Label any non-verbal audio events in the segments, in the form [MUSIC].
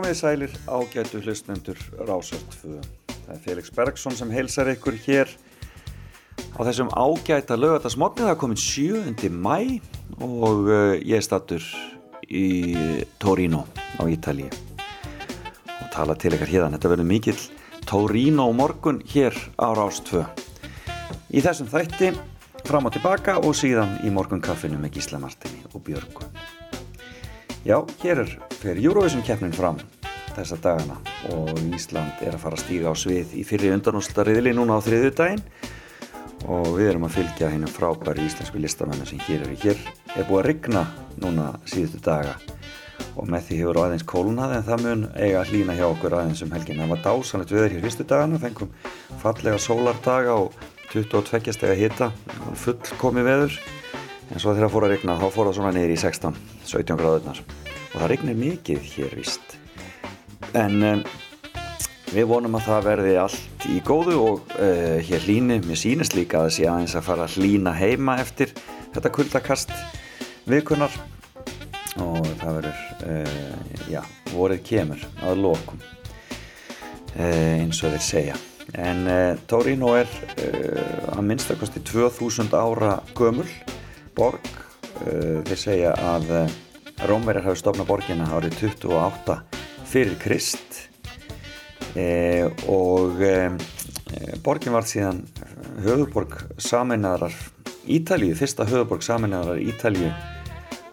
Komið sælir ágætu hlustendur Rásartfu. Það er Felix Bergson sem heilsar ykkur hér á þessum ágæta lögatarsmotni. Það er komin 7. mæ og uh, ég er stattur í Torino á Ítali og tala til ykkar hérna. Þetta verður mikill Torino morgun hér á Rásartfu. Í þessum þætti fram og tilbaka og síðan í morgun kaffinu með Gísla Martini og Björgu. Já, hér er fyrir Eurovision keppnin fram þessa dagana og Ísland er að fara að stíga á svið í fyrri undanústariðli núna á þriðu daginn og við erum að fylgja hennum frábæri íslensku listamennu sem hér eru. Hér er búið að rigna núna síðustu daga og með því hefur aðeins kólnað en það mun eiga að hlýna hjá okkur aðeins um helgin. Það var dásanlegt viður hér fyrstu dagana, fengum fallega sólardaga og 22 steg að hita, full komið veður en svo þegar það fór að regna þá fór það svona niður í 16-17 gráðurnar og það regnir mikið hér vist en um, við vonum að það verði allt í góðu og uh, hér hlýni, mér sýnist líka að sé aðeins að fara að hlýna heima eftir þetta kuldakast vikunar og það verður uh, já, vorið kemur að lokum uh, eins og þeir segja. En Torino er að minnstakosti 2000 ára gömul borg. Þeir segja að Rómverjar hafi stofnað borginna árið 28 fyrir Krist. E, og e, borgin var síðan höfuborg saminnaðar Ítalíu, fyrsta höfuborg saminnaðar Ítalíu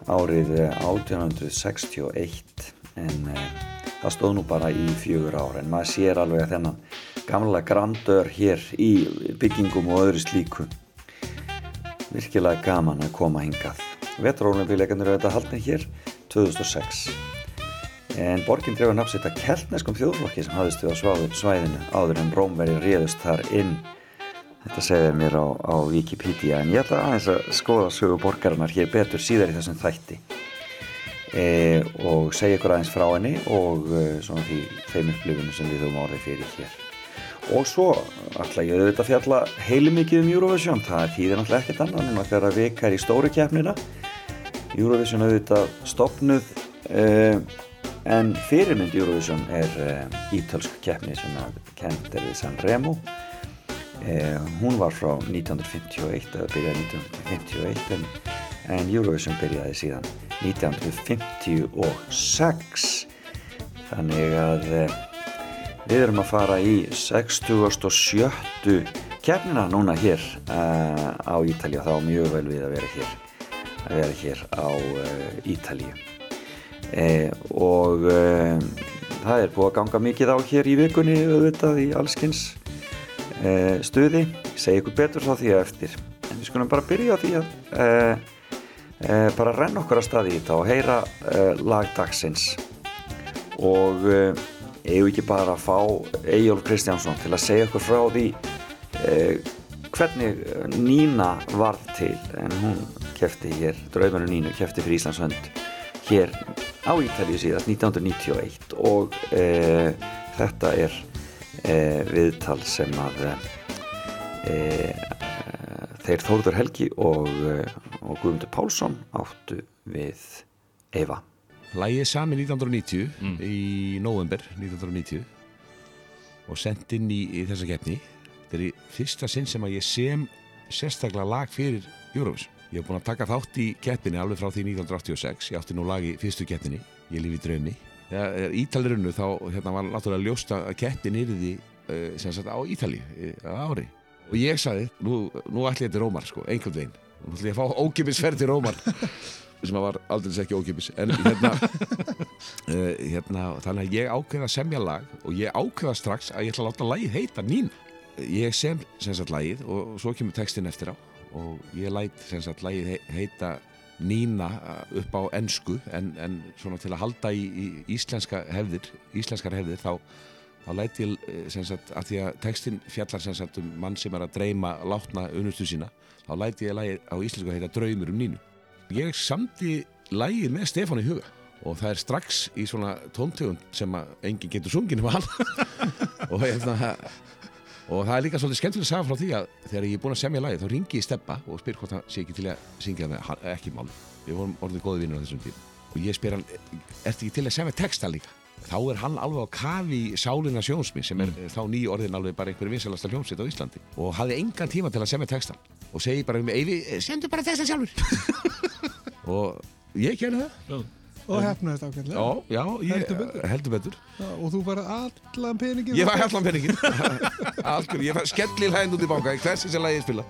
árið 1861 en e, það stóð nú bara í fjögur ár en maður sér alveg að þennan gamla grandör hér í byggingum og öðru slíku. Virkilega gaman að koma hingað Vetrarólumbíleikarnir eru þetta haldin hér 2006 en borginn nafnsitt að keltneskum þjóðflokki sem hafðist við á svæðinu áður en Rómveri réðust þar inn. Þetta segir mér á, á Wikipedia en ég ætla aðeins að skoða sögu borgarinnar hér betur síðar í þessum þætti. E, og segja ykkur aðeins frá henni og e, svona því þeim upplifinu sem við höfum orðið fyrir hér og svo ætla ég auðvitað að fjalla heilu mikið um Eurovision. Það þýðir náttúrulega ekkert annan en að þeirra vikar í stóru keppnina. Eurovision auðvitað stopnuð eh, en fyrirmynd Eurovision er eh, ítölsk keppni sem að kent er við San Remo. Eh, hún var frá 1951 eða byrjaði 1951 en, en Eurovision byrjaði síðan 1956 þannig að Við erum að fara í 67. kefnina núna hér uh, á Ítalja, þá mjög vel við að vera hér, að vera hér á uh, Ítalju. Eh, og uh, það er búið að ganga mikið á hér í vikunni auðvitað í allskynns stuði, segja ykkur betur þá því að eftir. En við skulum bara byrja því að bara renna okkur að staði í þetta og heyra lagdagsins og eigum ekki bara að fá Egil Kristjánsson til að segja okkur frá því eh, hvernig Nína varð til en hún kefti hér, draumanu Nínu kefti fyrir Íslands hönd hér á Ítalíu síðast 1991 og eh, þetta er eh, viðtal sem að þeir Þórður Helgi og, og Guðmundur Pálsson áttu við Eva Lægið sami 1990 mm. í november 1990 og sendt inn í, í þessa keppni. Þetta er í fyrsta sinn sem að ég sem sérstaklega lag fyrir Eurovision. Ég hef búin að taka þátt í keppinni alveg frá því 1986. Ég átti nú lag í fyrstu keppinni, Ég lifi draumi. Þegar Ítalirunnu þá hérna, var náttúrulega ljósta að keppin yrði uh, sem sagt á Ítali uh, ári. Og ég sagði, nú, nú ætlum ég til Rómar sko, einhvern veginn. Nú ætlum ég að fá ógimisferð til Rómar. [LAUGHS] sem var aldrei ekki ókipis en hérna, uh, [LAUGHS] hérna þannig að ég ákveða að semja lag og ég ákveða strax að ég ætla að láta lagið heita Nín ég sem sagt lagið og svo kemur textin eftir á og ég læt sem sagt lagið heita Nína upp á ennsku en, en svona til að halda í, í íslenska hefðir íslenskar hefðir þá þá læti ég sem sagt að því að textin fjallar sem sagt um mann sem er að dreyma látna unustu sína þá læti ég lagið á íslensku að heita Draumur um Nínu ég samti lægið með Stefán í huga og það er strax í svona tóntegund sem enginn getur sungin um all [LAUGHS] og, hérna, og það er líka svolítið skemmtilega að sagja frá því að þegar ég er búin að semja lægið þá ringi ég Steppa og spyr hvort það sé ekki til að syngja með hann, ekki mál við vorum orðið góði vinnur á þessum tíma. Og ég spyr hann, ertu ekki til að semja texta líka? Þá er hann alveg á kafi Sálinna Sjónsmi sem er mm. þá nýjórðin alveg bara einhverju vinsalasta hljómsitt á Íslandi. Og hafði engan tíma til að semja textan og segi bara um Eyvi, eh, sendu bara þessa sjálfur. [LAUGHS] Og ég gerði það. Og hefnaðist ákveðlega já, já, ég heldur betur, heldur betur. Já, og þú var allan peningin ég var allan peningin [LAUGHS] Alkjör, ég var skellil hægnd út í bánka, hversi sem lægi ég spila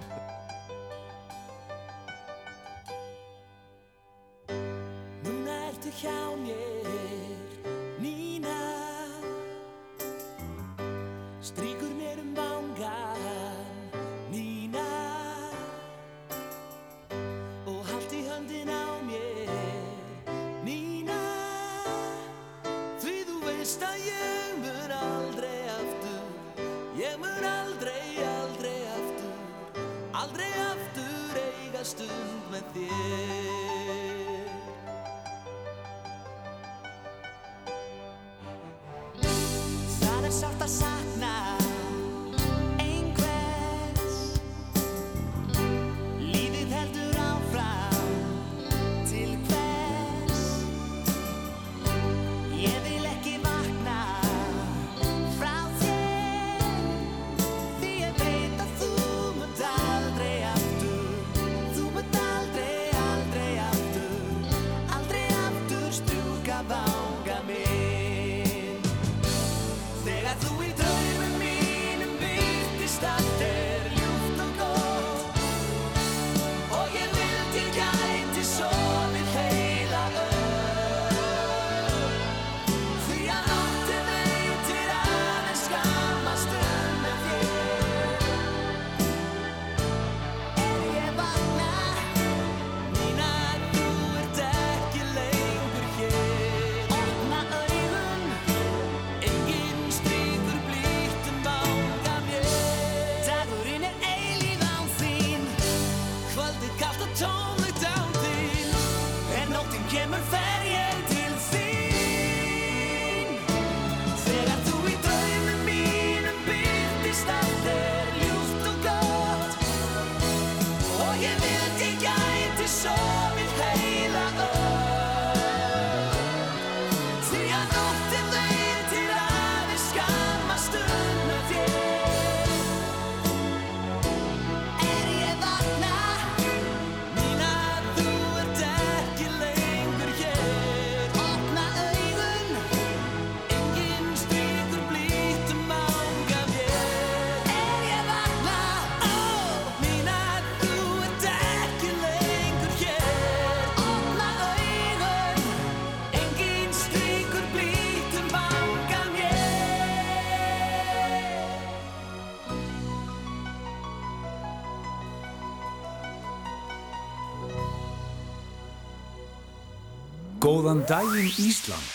Góðan daginn Ísland.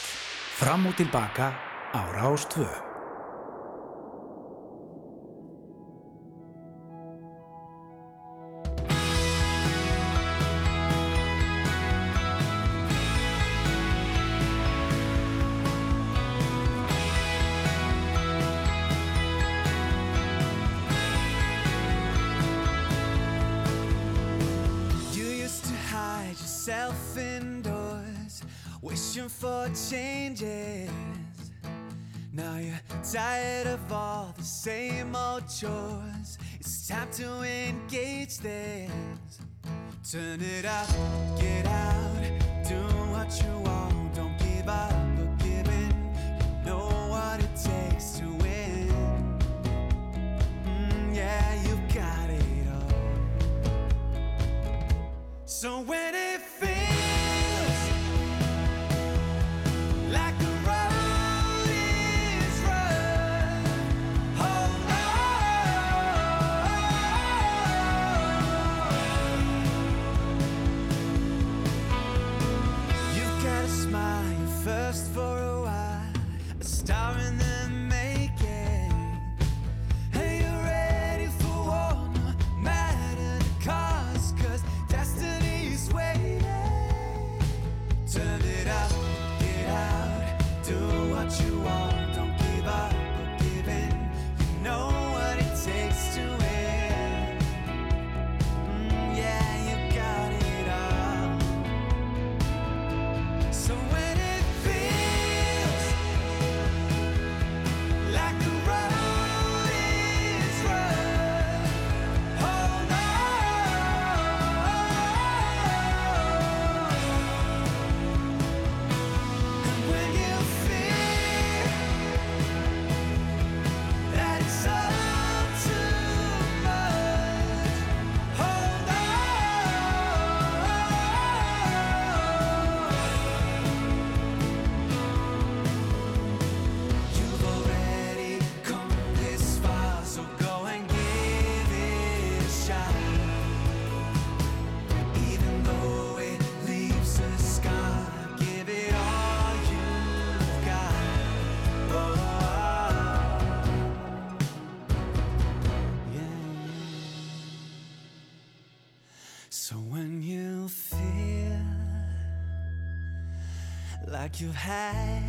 Fram og tilbaka ára ástvö. Turn it up. You've had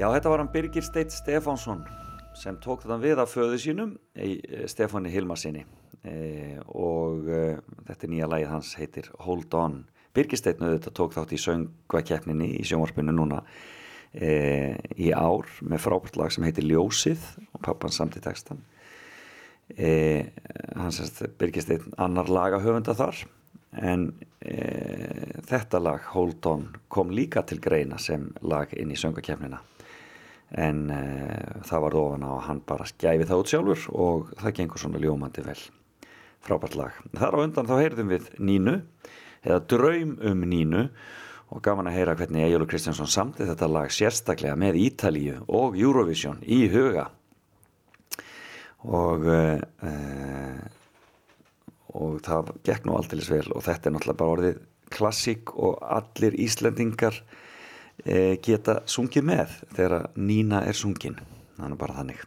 Já, þetta var hann Birgir Steit Stefánsson sem tók þetta við af föðu sínum í Stefáni Hilmarsinni e, og e, þetta er nýja lagið hans heitir Hold On. Birgir Steit þetta tók þátt í söngvakeppninni í sjónvarpinu núna e, í ár með frábært lag sem heitir Ljósið og pappan samt í textan hans er Birgir Steit annar lagahöfunda þar en þetta lag Hold On kom líka til greina sem lag inn í söngvakeppnina en uh, það var ofan á að hann bara skæfi það út sjálfur og það gengur svona ljómandi vel frábært lag. Þar á undan þá heyrðum við Nínu eða Draum um Nínu og gaman að heyra hvernig Egilur Kristjánsson samti þetta lag sérstaklega með Ítalíu og Eurovision í huga og uh, og það gekk nú alltilis vel og þetta er náttúrulega bara orðið klassík og allir Íslendingar geta sungið með þegar Nína er sungin. Þannig bara þannig.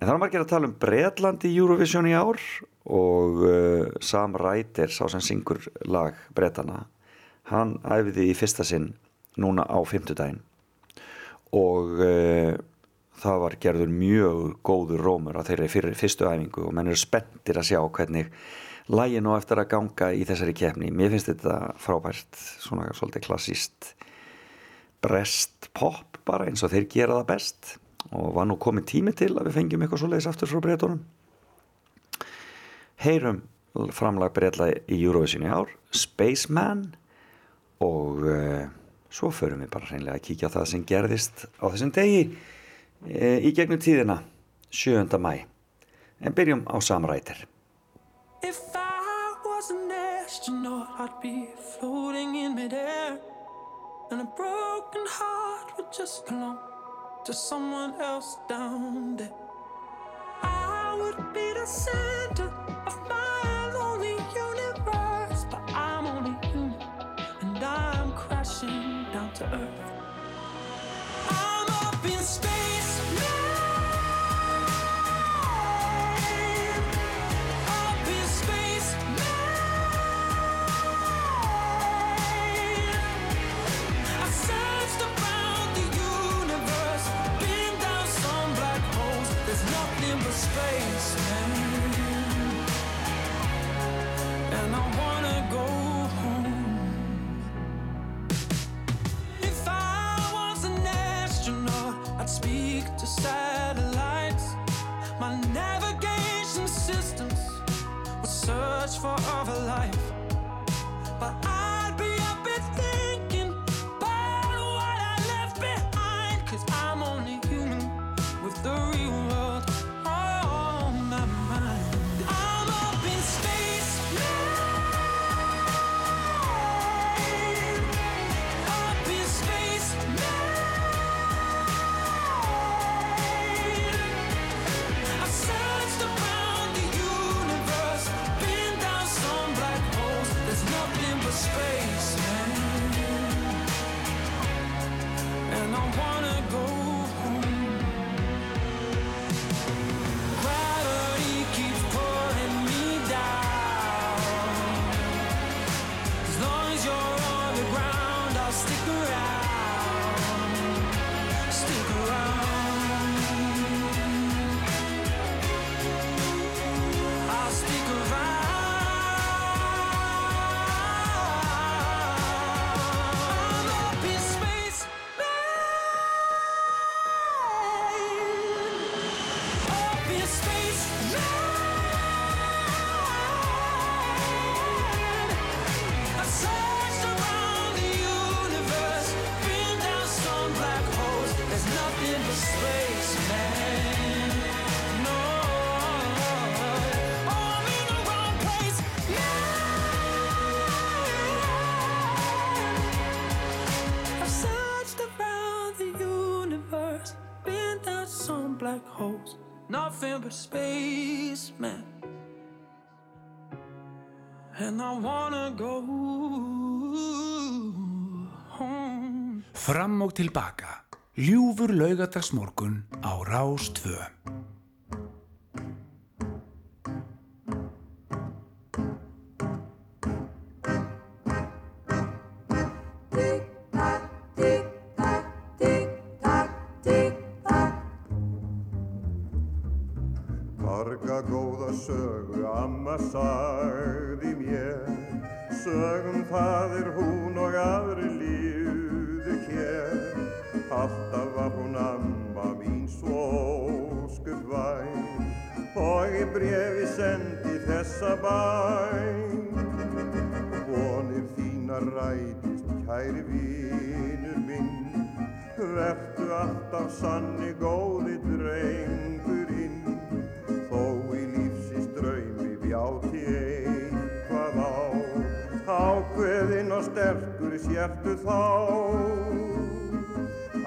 En er margir að tala um Bretland í Eurovision í ár og uh, Sam Ryder sá sem syngur lag Bretana hann æfiði í fyrsta sinn núna á fymtudaginn og uh, það var gerður mjög góður rómur á þeirri fyrir, fyrstu æfingu og menn eru spenntir að sjá hvernig lægin og eftir að ganga í þessari kefni mér finnst þetta frábært svona svolítið klassíst brest pop bara eins og þeir gera það best og var nú komið tími til að við fengjum eitthvað svo leiðis aftur frá breytunum heyrum framlag breytla í Eurovision í ár Spaceman og uh, svo förum við bara hreinlega að kíkja það sem gerðist á þessum degi uh, í gegnum tíðina 7. mæ en byrjum á samrætir If I was an astronaut, I'd be floating in midair. And a broken heart would just belong to someone else down there. I would be the center of my lonely universe, but I'm only human and I'm crashing down to earth. I'm up in space for other life. Fram og tilbaka. Ljúfur laugadagsmorgun á Rás 2. Marga góða sögu amma Sögum það er hún og aðri lífðu hér. Alltaf var hún amma mín svo óskuð væn Og í brefi sendi þessa bæn. Vonir þínar rætist kæri vinur minn. Vertu alltaf sanni góði drengurinn sértu þá.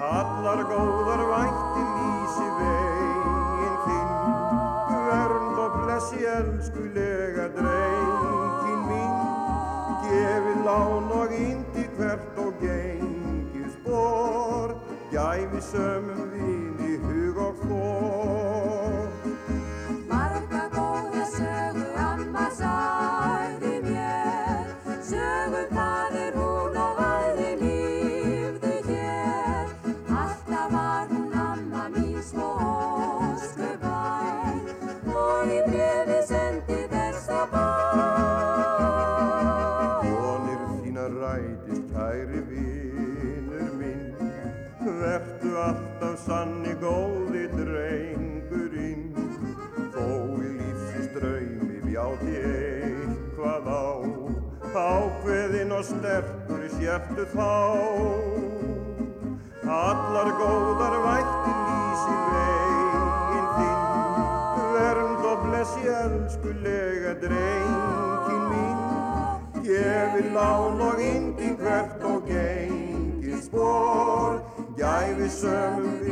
Allar góðar vænti lýsi veginn þinn. Vernd og blessi elskulega drengin mín. Gefið lán og indi hvert og gengið spór Gæfi sömum sértu þá. Allar góðar vætti lýsi veginn þinn. Vernd og blessi elskulega drengin mín. Gefi lán og indi hvert og gengi spór Gæfi sömum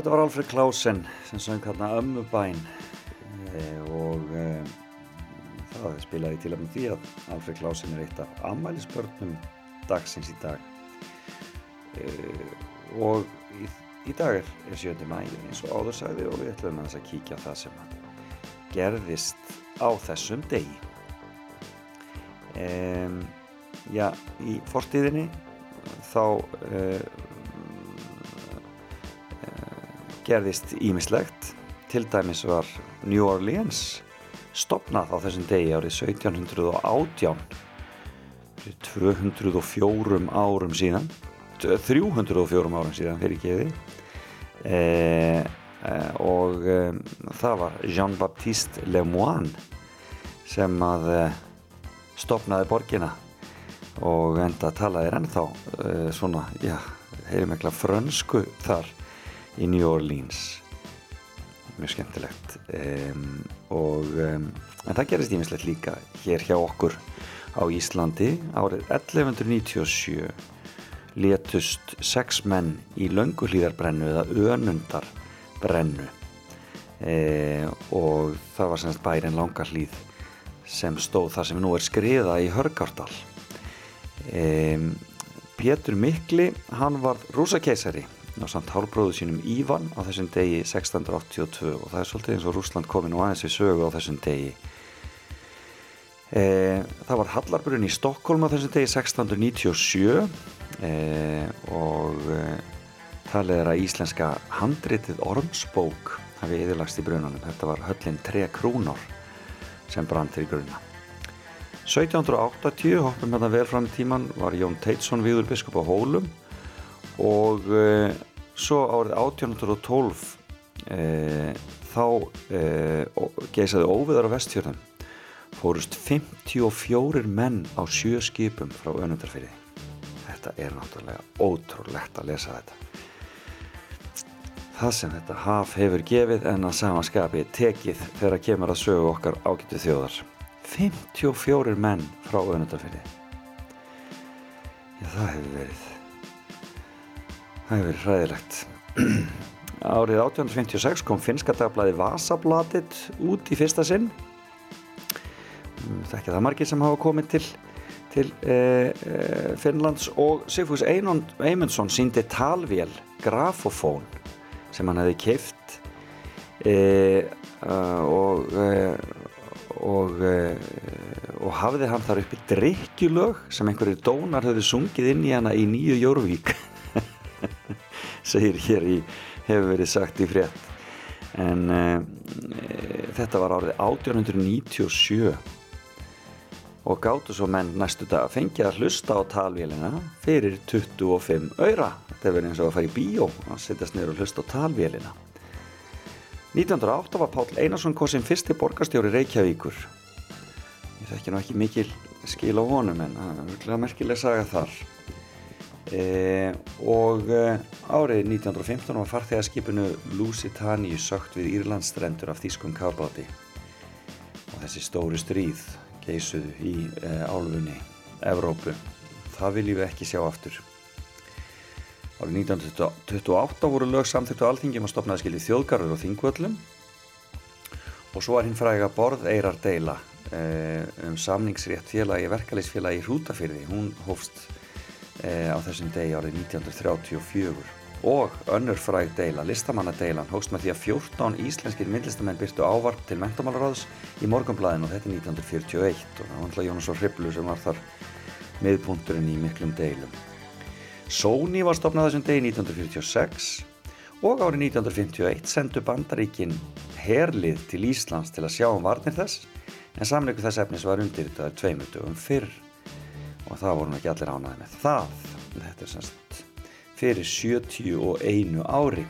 þetta var Alfred Klausen sem söng hérna Ömmubæn e, og e, það spilaði til með því að Alfred Klausen er eitt af ammælisbörnum dagsins í dag e, og í, í dag er, er 7. mæ eins og áður sagði og við ætlum að kíkja það sem gerðist á þessum degi e, Já, í fortíðinni þá e, gerðist ímislegt til dæmis var New Orleans stopnað á þessum degi árið 1718 fyrir 204 árum síðan. 304 árum síðan fyrir geði e, e, og e, það var Jean-Baptiste Lemoine sem að e, stopnaði borgina. Og enda talaði ennþá e, svona, já, heyrum ekki frönsku þar í New Orleans. Mjög skemmtilegt. Um, og um, en það gerist ímislegt líka hér hjá okkur á Íslandi. Árið 1197 letust sex menn í lönguhlýðarbrennu eða önundarbrennu e, og það var semst bærin langarhlýð sem stóð þar sem nú er skriða í Hörgárdal. E, Pétur Mikli hann var rúsakeisari á samt hálbróðu sínum Ívan á þessum degi 1682 og það er svolítið eins og Rúsland komin og aðeins við sögu á þessum degi. E, það var Hallarbrunn í Stokkólm á þessum degi 1697 e, og e, talið er að íslenska handritið Ormsbók hafi yfirlagst í brunanum þetta var höllin 3 krúnor sem brann til grunna. 1780, hoppum hérna vel fram í tíman, var Jón Teitsson viður biskup á Hólum og e, svo árið 1812 e, þá e, geisaði óviðar á vestfjörðum fórust 54 menn á sjö skipum frá önundarfyrði. Þetta er náttúrulega ótrúlegt að lesa þetta. Það sem þetta haf hefur gefið en að samanskapi tekið þegar kemur að sögu okkar ágættu þjóðar. 54 menn frá önundarfyrði. Já, það hefur verið það hefur verið hræðilegt. [CLEARS THROAT] Árið 1856 kom finska dagblæði Vasabladet út í fyrsta sinn það er ekki það margir sem hafa komið til, til e, e, Finnlands og Sigfús Eymundsson síndi talvél, grafofón sem hann hefði keift e, og og, og hafði hann þar uppi drikkjulög sem einhverjir dónar höfðu sungið inn í hana í nýju Jórvík [LAUGHS] [LAUGHS] segir hér í hefur verið sagt í frétt en þetta var árið 1897 og gáttu svo menn næstu dag að fengja að hlusta á talvélina fyrir 25 öyra. Þetta verður eins og að fara í bíó að setjast niður og hlusta á talvélina. 1908 var Pál Einarsson kosin fyrsti borgarstjóri Reykjavíkur. Ég þekki nú ekki mikil skil á honum en það er virkilega merkileg saga þar. E, og e, árið 1915 var farþegarskipinu Lusitani sökt við Írlandsstrendur af Þýskum Kábáti og þessi stóri stríð geisuðu í e, álfunni Evrópu. Það viljum við ekki sjá aftur. Árið 1928 voru lög samþýttu alþingjum að stopnaði skilji þjóðgarður og þingvöllum og svo var hinn fræga borðeirar deila e, um samningsrétt félagi verkefælisfélagi Hrútafyrði. Hún hófst á þessum degi árið 1934 og önnur fræg deila, listamannadeilan, hóst með því að 14 íslenskir myndlistamenn byrtu ávarp til mentamálaráðs í morgunblæðin og þetta er 1941 og það var alltaf Jónas og Hriblu sem var þar miðpunturinn í miklum deilum. Sony var stopnað þessum degi 1946 og árið 1951 sendu bandaríkin herlið til Íslands til að sjá um varnir þess en samleiku þess efnis var undir þetta tveimutugum fyrr og það voru ekki allir ánaði með það. Þetta er semst fyrir 71 ári.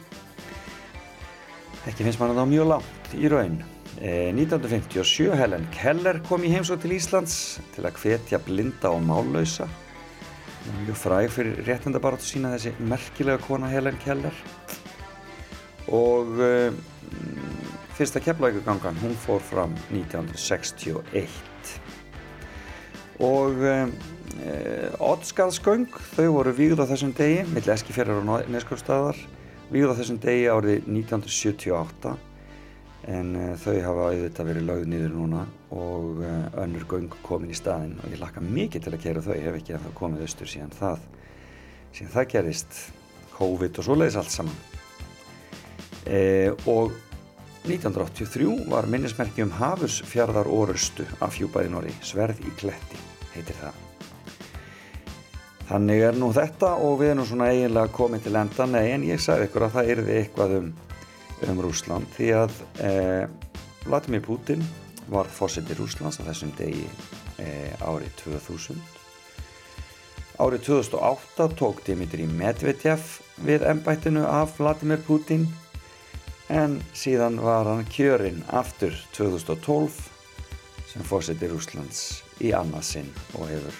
Ekki finnst mann að það mjög langt í raun. Eh, 1957 Helen Keller kom í heimsók til Íslands til að hvetja blinda og mállausa. Mjög fræg fyrir réttendabaratu sína þessi merkilega kona Helen Keller. Og eh, fyrsta keflækugangan hún fór fram 1961. Og eh, Oddskaðsgöng, þau voru vígð á þessum degi, milli Eskifjörður og Neskjórnstaðar, vígð á þessum degi árið 1978 en uh, þau hafa auðvitað verið lögð niður núna og uh, önnur göng komin í staðin og ég lakka mikið til að kera þau, ég hef ekki ennþá komið austur síðan það, síðan það gerist, COVID og svoleiðis allt saman. E, og 1983 var minnismerki um Hafursfjörðar orustu af fjúbæði Nóri, Sverð í Kletti heitir það. Þannig er nú þetta og við erum svona eiginlega komið til enda, nei en ég sagði ykkur að það erði eitthvað um, um Rúsland því að eh, Vladimir Putin var fórseti Rúslands á þessum degi eh, árið 2000. Árið 2008 tók Dimitri Medvedev við ennbættinu af Vladimir Putin en síðan var hann kjörinn aftur 2012 sem fórseti Rúslands í annarsinn og hefur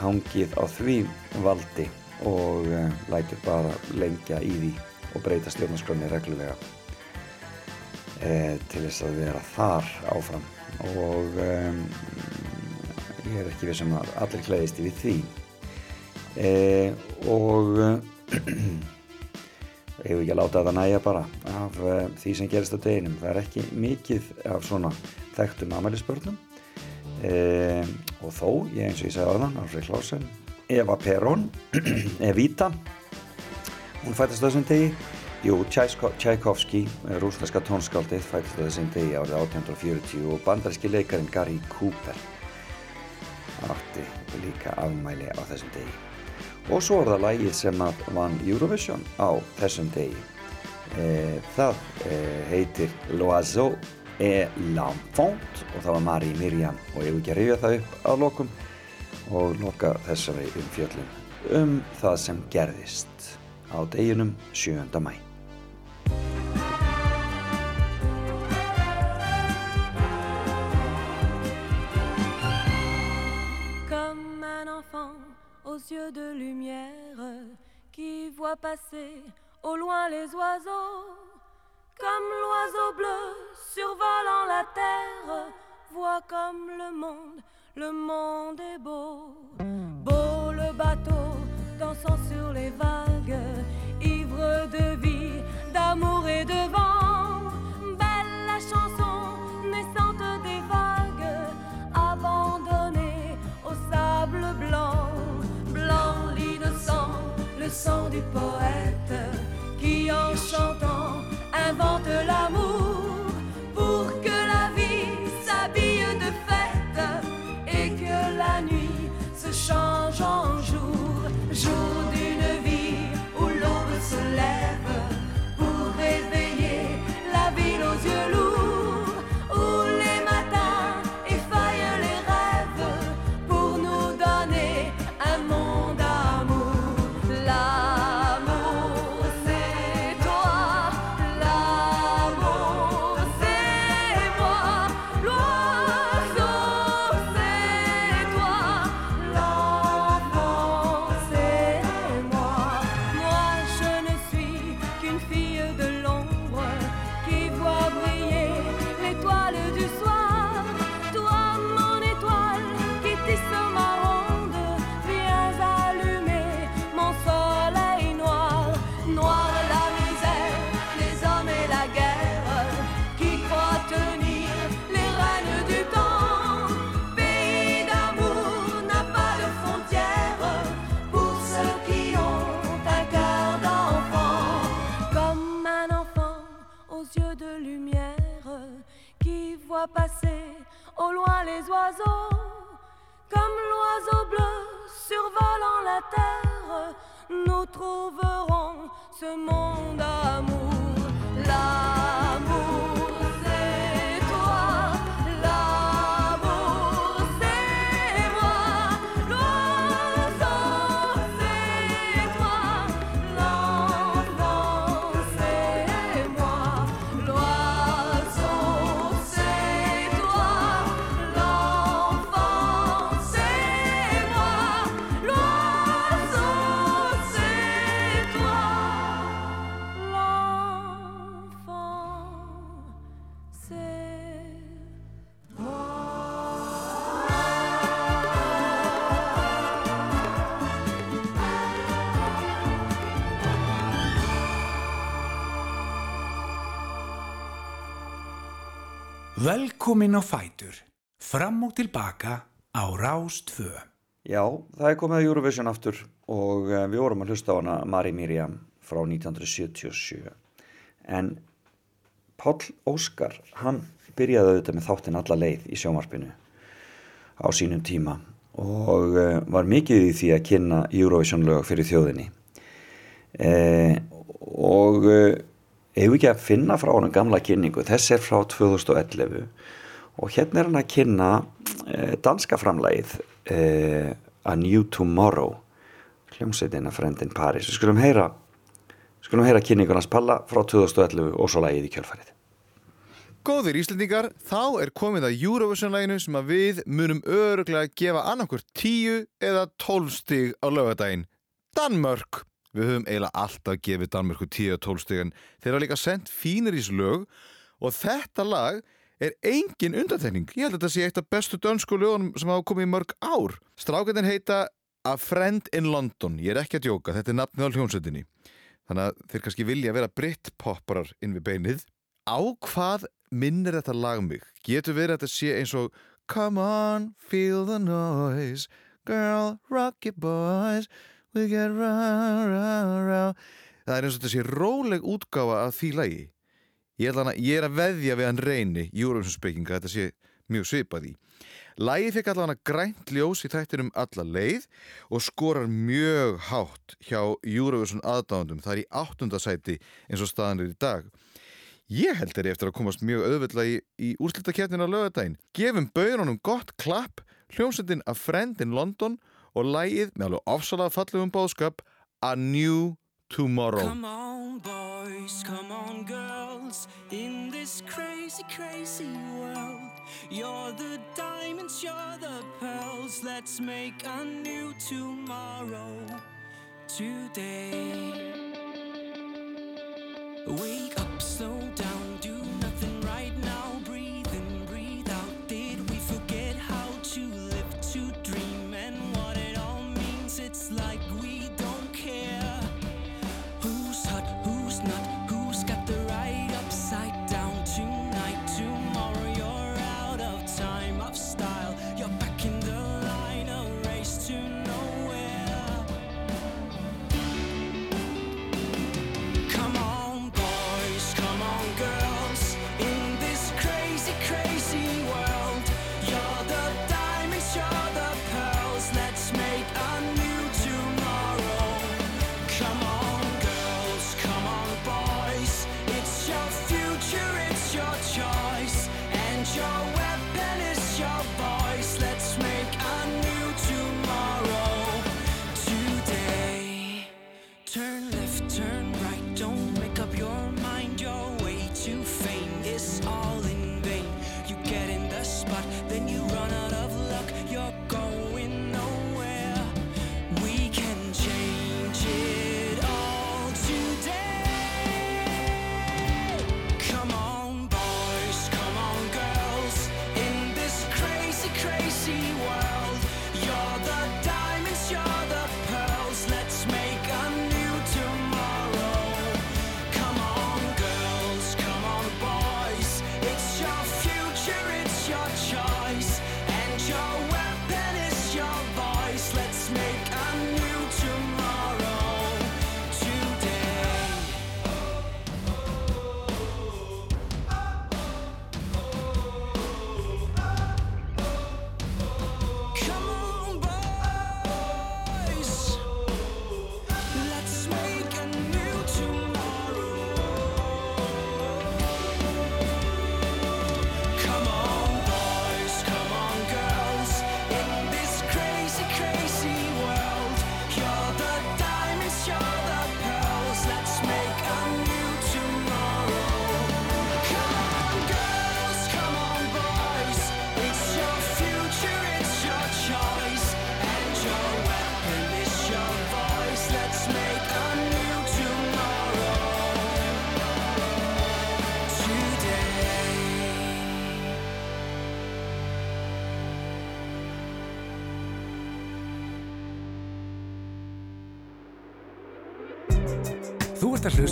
hangið á því valdi og uh, lætur bara lengja í því og breyta stjórnarskroni reglulega uh, til þess að vera þar áfram. Og um, ég er ekki við sem að allir klæðist [CLEARS THROAT] við því. Uh, og ég hef ekki að láta það næja bara af því sem gerist á deginum. Það er ekki mikið af svona þekktum amælisbörnum e, og þó, ég eins og ég segði aðan Alfred Klausen, Eva Perón [CLEARS THROAT] Evita hún fættist þessum degi. Jú, Tchaikovsky, rúsneska tónskáldið fættist þessum degi árið 1840 og bandaríski leikarin Gary Cooper átti líka afmæli á þessum degi. Og svo er það lægið sem að vann Eurovision á þessum degi. E, það e, heitir L'Oiseau et l'enfant og það var Mari Mirjam og ég vil ekki að rifja það upp að lokum og loka þessari umfjöllum um það sem gerðist á deginum 7. mæ. Comme un enfant aux yeux de lumière qui voit passer au loin les oiseaux. Comme l'oiseau bleu survolant la terre, voit comme le monde, le monde est beau. Beau le bateau dansant sur les vagues, ivre de vie, d'amour et de vent. Belle la chanson naissante des vagues, abandonnée au sable blanc. Blanc l'innocent, le sang du poète en chantant invente l'amour pour que la vie s'habille de fête et que la nuit se change en jour, jour Velkomin á Fætur. Fram og tilbaka á Rástvö. Já, það er komið að Eurovision aftur og eh, við vorum að hlusta á hana Mari Miriam frá 1977 en Páll Óskar, hann byrjaði auðvitað með þáttinn alla leið í sjómarpinu á sínum tíma og uh, var mikið í því að kynna Eurovision lög fyrir þjóðinni uh, og hefur ekki að finna frá hann gamla kynningu, þess er frá 2011 og hérna er hann að kynna uh, danska framlægið uh, A New Tomorrow hljómsveitina Frendin Paris við skulum heyra skulum heyra kynningunars Palla frá 2011 og svo lægið í kjölfarið Góðir Íslendingar, þá er komið að Eurovision-læginu sem að við munum öruglega gefa annarkur 10 eða 12 stig á lögadaginn. Danmörk! Við höfum eiginlega alltaf gefið Danmörku 10 eða 12 stig en þeir hafa líka sendt fínir í þessu lög og þetta lag er engin undantekning. Ég held að þetta sé eitt af bestu dönsku lögunum sem hafa komið í mörg ár. Strákendin heita A Friend in London. Ég er ekki að djóka, þetta er nafnið á hljónsveitinni. Þannig að þeir kannski vilja vera brittpopparar inn við beinið. Á hvað minnir þetta lag mig? Getur verið að þetta sé eins og Come on, feel the noise Girl, rock your boys We get round, round, round Það er eins og þessi róleg útgáfa að því lagi. Ég, að, ég er að veðja við hann reyni Júrumsonsbygginga, þetta sé mjög svipað í Lægi fikk allan að grænt ljós í tættinum alla leið og skorar mjög hátt hjá Júrufursson aðdáðandum það er í áttundasæti eins og staðan er í dag. Ég held þeirri eftir að komast mjög auðvöldlega í, í úrslutaketninu á lögadaginn Gefum bauðunum gott klapp hljómsendin af Friend in London og lægið með alveg ofsalega fallegum bóðskap A New Tomorrow. Come on boys, come on girls. In this crazy, crazy world You're the diamonds, you're the pearls. Let's make a new tomorrow Today. Wake up, slow down, do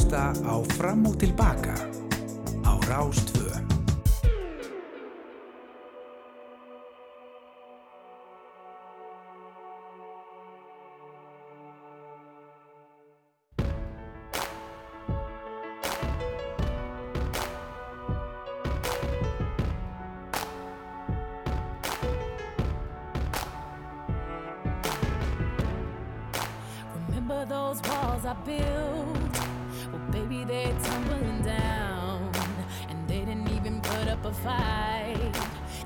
hlusta á Fram og Tilbaka á Rástvö. Remember those walls I built Maybe they're tumbling down. And they didn't even put up a fight,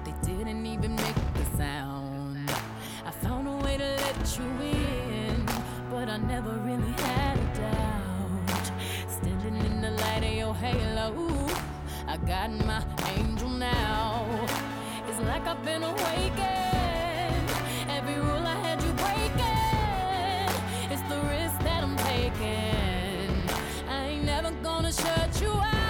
they didn't even make a sound. I found a way to let you in, but I never really had a doubt. Standing in the light of your halo, I got my angel now. It's like I've been awakened. Every rule I had you breaking, it's the risk that I'm taking search you out.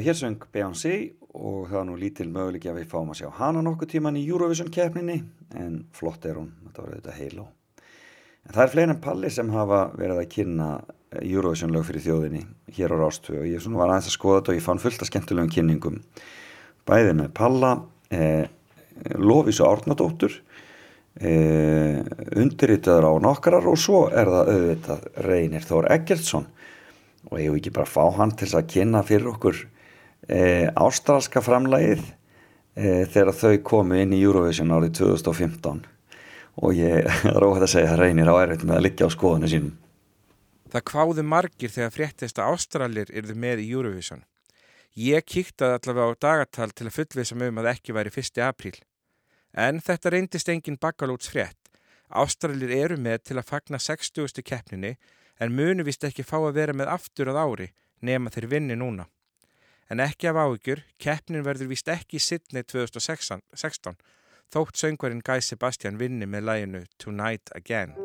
Já, hér söng Beyoncé og það var nú lítil möguleiki að við fáum að sjá hana nokkuð tíman í Eurovision keppninni en flott er hún, þetta var auðvitað heiló. En það er fleiri en Palli sem hafa verið að kynna Eurovision lög fyrir þjóðinni hér á Rástvö og ég svona var aðeins að skoða þetta og ég fann fullt af skemmtulegum kynningum. Bæði með Palla, eh, Lofísu Árnadóttur, eh, undirritaður á nokkarar og svo er það auðvitað Reynir Þór Eggertsson. Og ég hef ekki bara fá hann til að kynna fyrir okkur e, ástralska framlægið e, þegar þau komu inn í Eurovision árið 2015 og ég [LAUGHS] óhætt að segja að reynir á erfitt með að liggja á skoðinu sínum. Það kváðu margir þegar fréttist að Ástralir yrðu með í Eurovision. Ég kíktaði allavega á dagatal til að fullvisa mig um að ekki væri 1. apríl. En þetta reyndist engin bakalúts frétt. Ástralir eru með til að fagna 60. keppninni en munu vist ekki fá að vera með aftur að ári nema þeir vinni núna. En ekki af áhyggjur, keppnin verður vist ekki Sydney 2016, þótt söngvarinn Guy Sebastian vinni með læginu Tonight Again.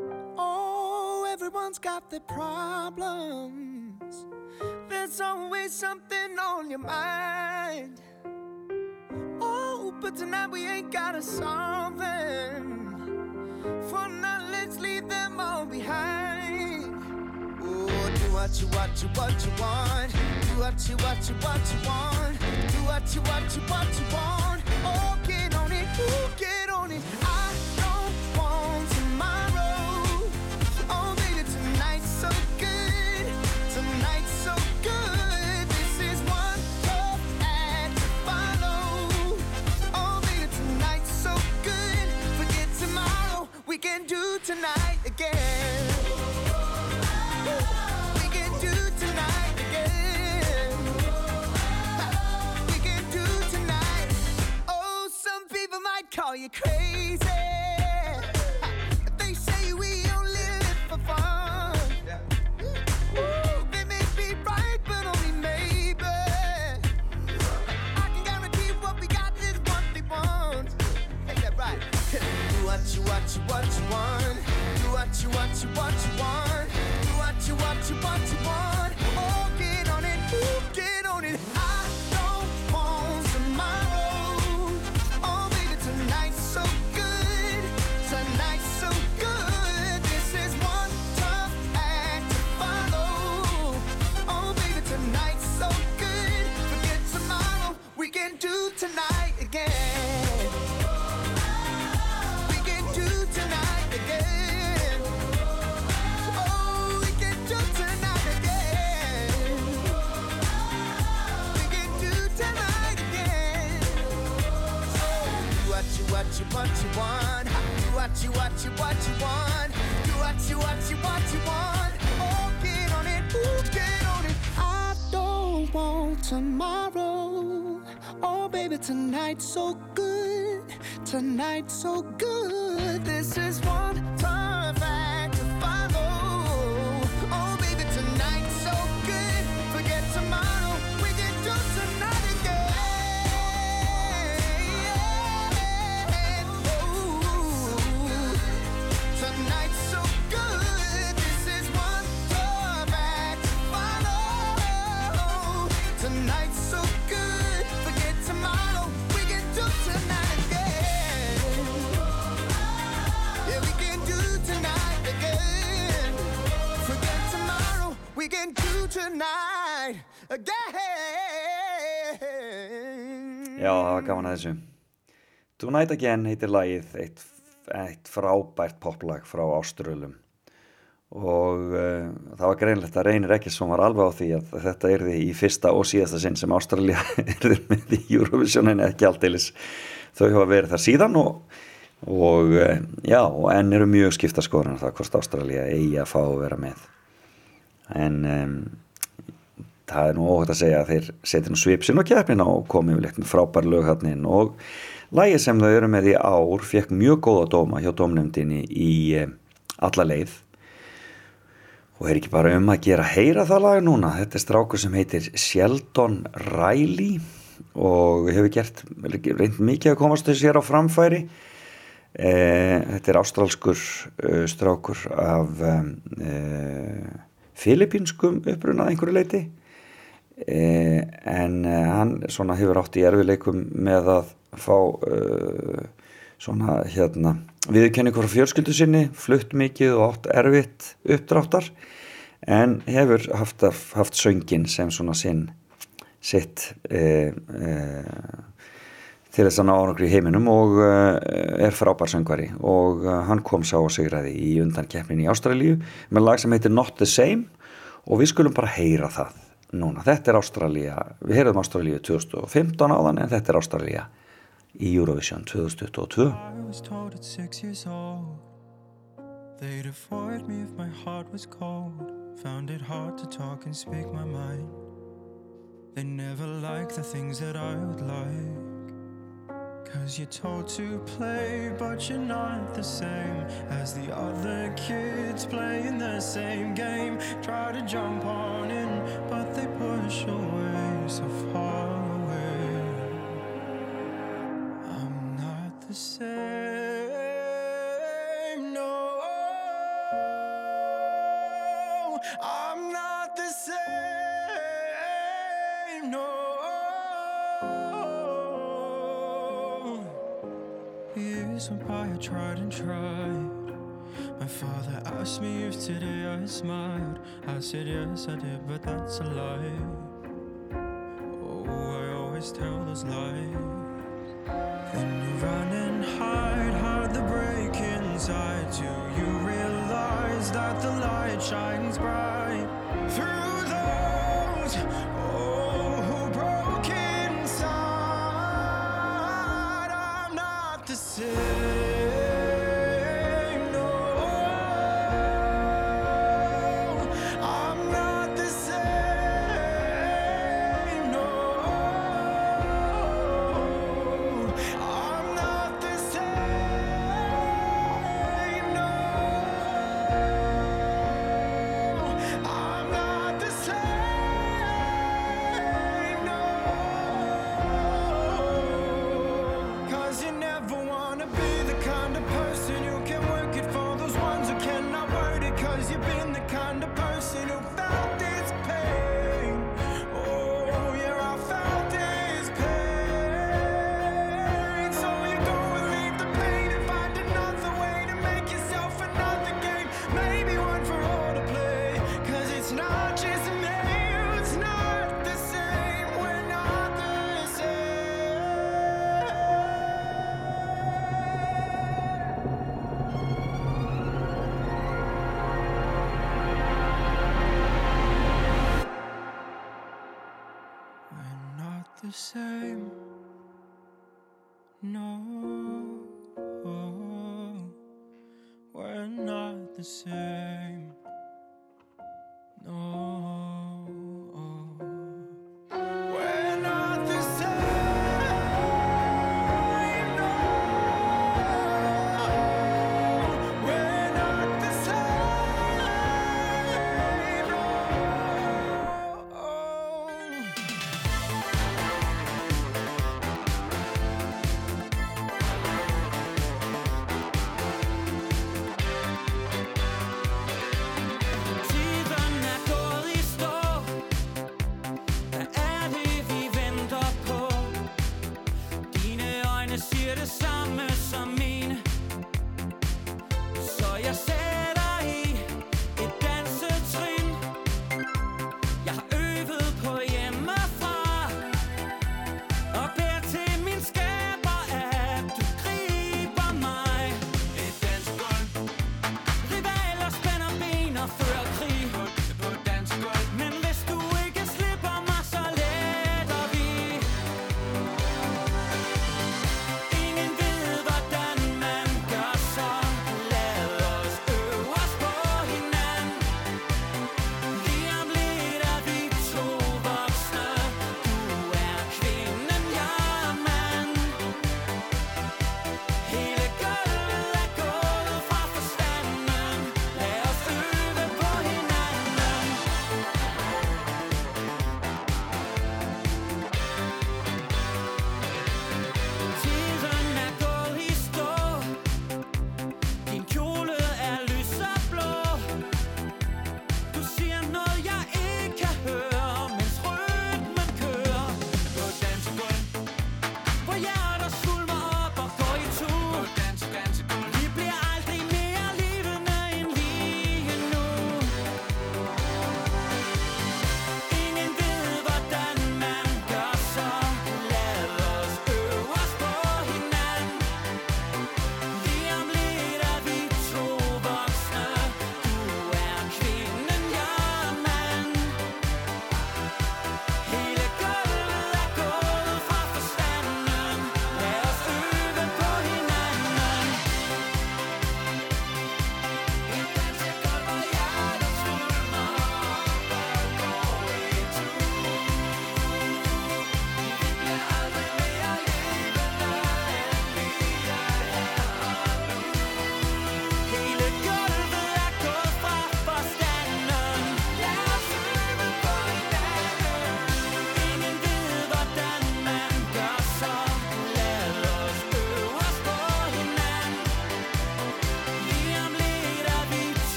Oh, everyone's got their problems. There's always something on your mind. Oh, but tonight we ain't gotta solve them. For now, let's leave them all behind. What you, what you, what you want. Do what you, what you, what you want. Do what you, what you, what you want. Oh, get on it, ooh, get on it. I don't want tomorrow. Oh, baby, tonight's so good. Tonight's so good. This is one tough act to follow. Oh, baby, tonight's so good. Forget tomorrow. We can do tonight again. call you crazy. They say we only live for fun. Ooh, they may be right, but only maybe. I can guarantee what we got is want. Do what you, what you, what you want. Do what you, what you, what you want. Do what you, what you, what you. do tonight again. We can do tonight again. Oh, we can do tonight again. We can do tonight again. Do what you what you what you want. Do what you what you what you want. Do what you what you what you want. Oh, get on it, get on it. I don't want tomorrow. Oh, baby, tonight's so good. Tonight's so good. This is one We can do tonight again. Já, það var gaman að þessu. Tonight Again heitir lagið eitt, eitt frábært poplag frá Áströlum og uh, það var greinlegt að reynir ekki sem var alveg á því að þetta erði í fyrsta og síðasta sinn sem Ástralja erði [LAUGHS] með í Eurovisionin ekki allteilis þau hafa verið þar síðan og, og uh, já, og enn eru mjög skipta skoðan það hvort Ástralja eigi að fá að vera með en um, það er nú óhægt að segja að þeir setja nú svipsin og keppnina og komið yfirleitt með frábær löghatnin og lægið sem þau eru með í ár fekk mjög góða dóma hjá dómnefndinni í eh, alla leið. Og er ekki bara um að gera heyra það lag núna. Þetta er strákur sem heitir Sheldon Riley og hefur gert reynd mikið að komast þessi hér á framfæri. Eh, þetta er ástrálskur uh, strákur af uh, filipinskum upprunað einhverju leiti eh, en eh, hann svona hefur átt í erfileikum með að fá uh, svona hérna viðurkenningu frá fjölskyldu sinni flutt mikið og átt erfitt uppdráttar en hefur haft, haft söngin sem svona sinn sitt eh, eh, til þess að ná ánakri í heiminum og uh, er frábær söngvari og uh, hann kom sá og sigraði í undan keppnin í Ástralíu með lag sem heitir Not the Same og við skulum bara heyra það núna. Þetta er Ástralía, við heyrðum Ástralíu 2015 áðan en þetta er Ástralía í Eurovision 2022. I was told at six years old They'd avoid me if my heart was cold Found it hard to talk and speak my mind They never liked the things that I would like Cause you're told to play but you're not the same. As the other kids playing the same game. Try to jump on in but they push away so far away. I'm not the same, By, I tried and tried. My father asked me if today I smiled. I said yes, I did, but that's a lie. Oh, I always tell those lies. Then you run and hide, hide the break inside. Do you realize that the light shines bright through those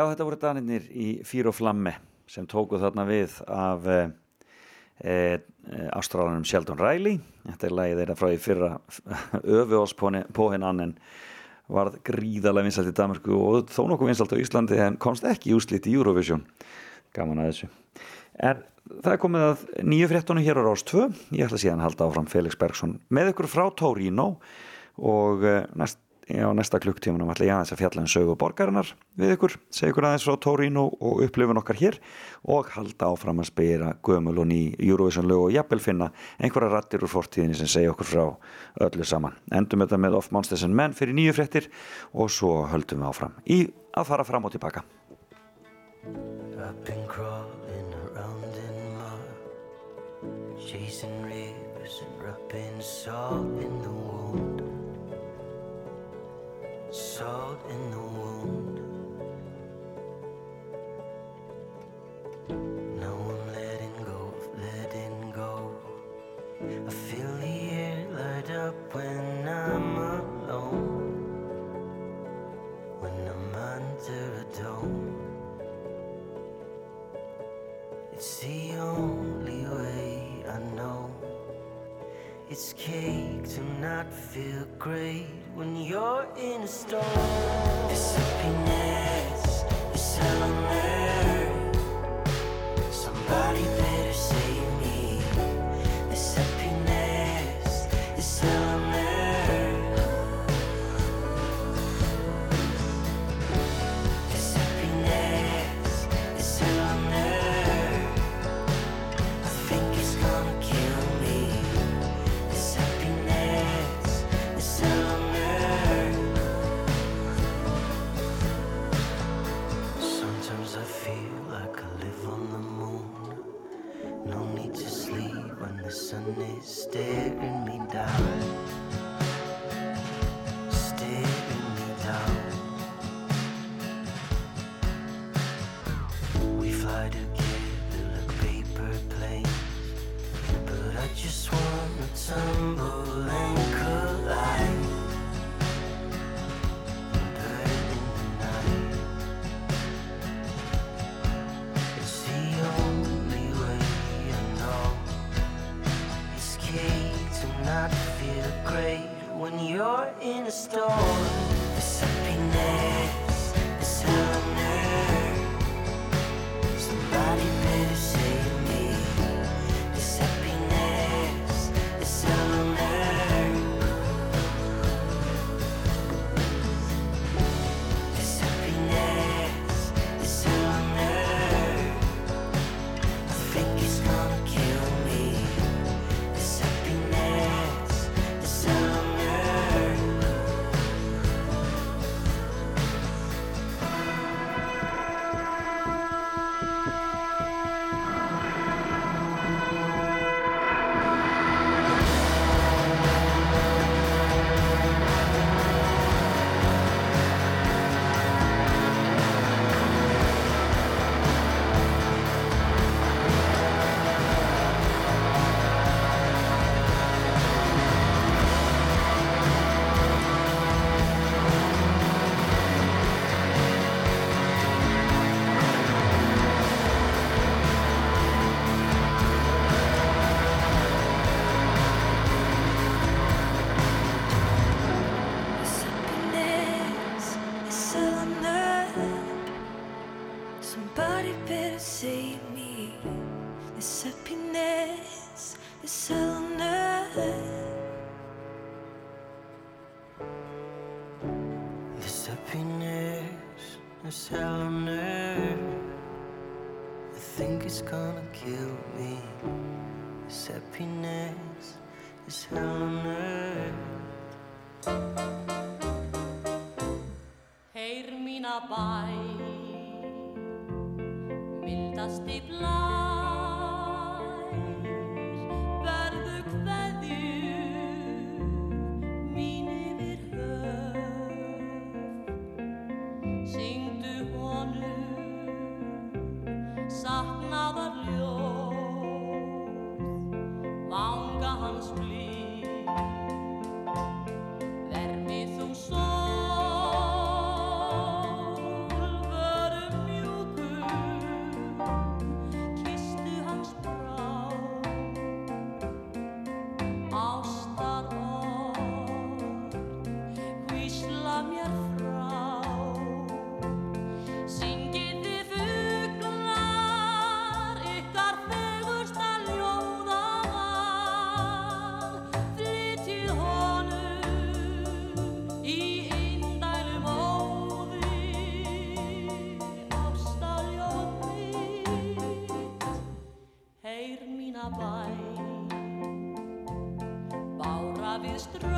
Já, þetta voru danirnir í Fýr og Flamme sem tóku þarna við af e, e, ástrálanum Sheldon Riley. Þetta er lagið þeirra frá í fyrra [LAUGHS] öfu oss på hinn annen varð gríðarlega vinsalt í Danmarku og þó nokkuð vinsalt á Íslandi en komst ekki í úslit í Eurovision. Gaman að þessu. En það er komið að nýju fréttunum hér á Rás 2. Ég ætla síðan að halda áfram Felix Bergson með ykkur frá Torino og eh, næst, já, næsta klukktímanum ætla ég aðeins að fjalla um sögu borgarinnar við ykkur, segja ykkur aðeins frá Torino og upplifun okkar hér og halda áfram að spyrja gömul og ný Eurovision lög og jafnvel finna einhverja rattir úr fortíðinni sem segja okkur frá öllu saman. Endum þetta með Off Monsters and Men fyrir nýju fréttir og svo höldum við áfram í að fara fram og tilbaka. I've been crawling around in mud, chasing rivers and rubbing salt in Salt in the wound. Now I'm letting go letting go. I feel the air light up when I'm alone. When I'm under a dome. It's the only way I know. It's cake to not feel great when you're in a storm. This happiness is hell feel like I live on the moon. No need to sleep when the sun is staring me down. Bæ, bára við strönd,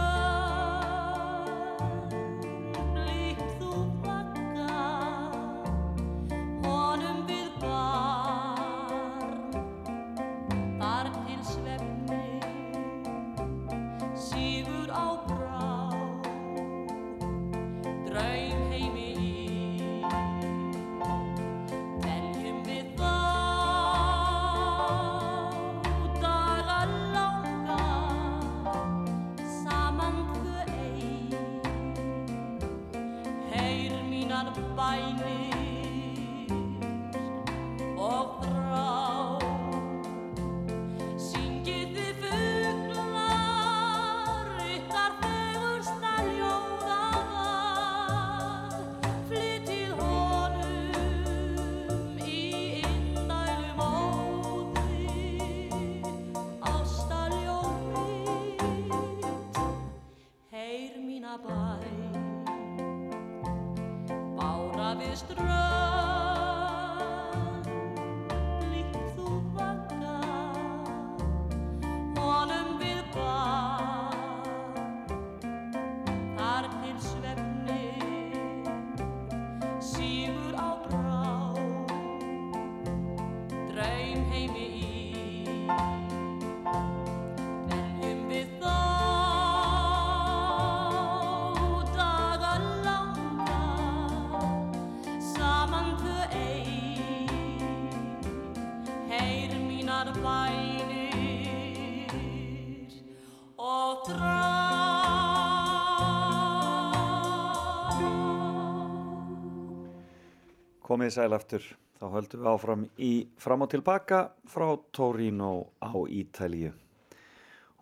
Komið sæl aftur, þá höldum við áfram í fram og tilbaka frá Torino á Ítalíu.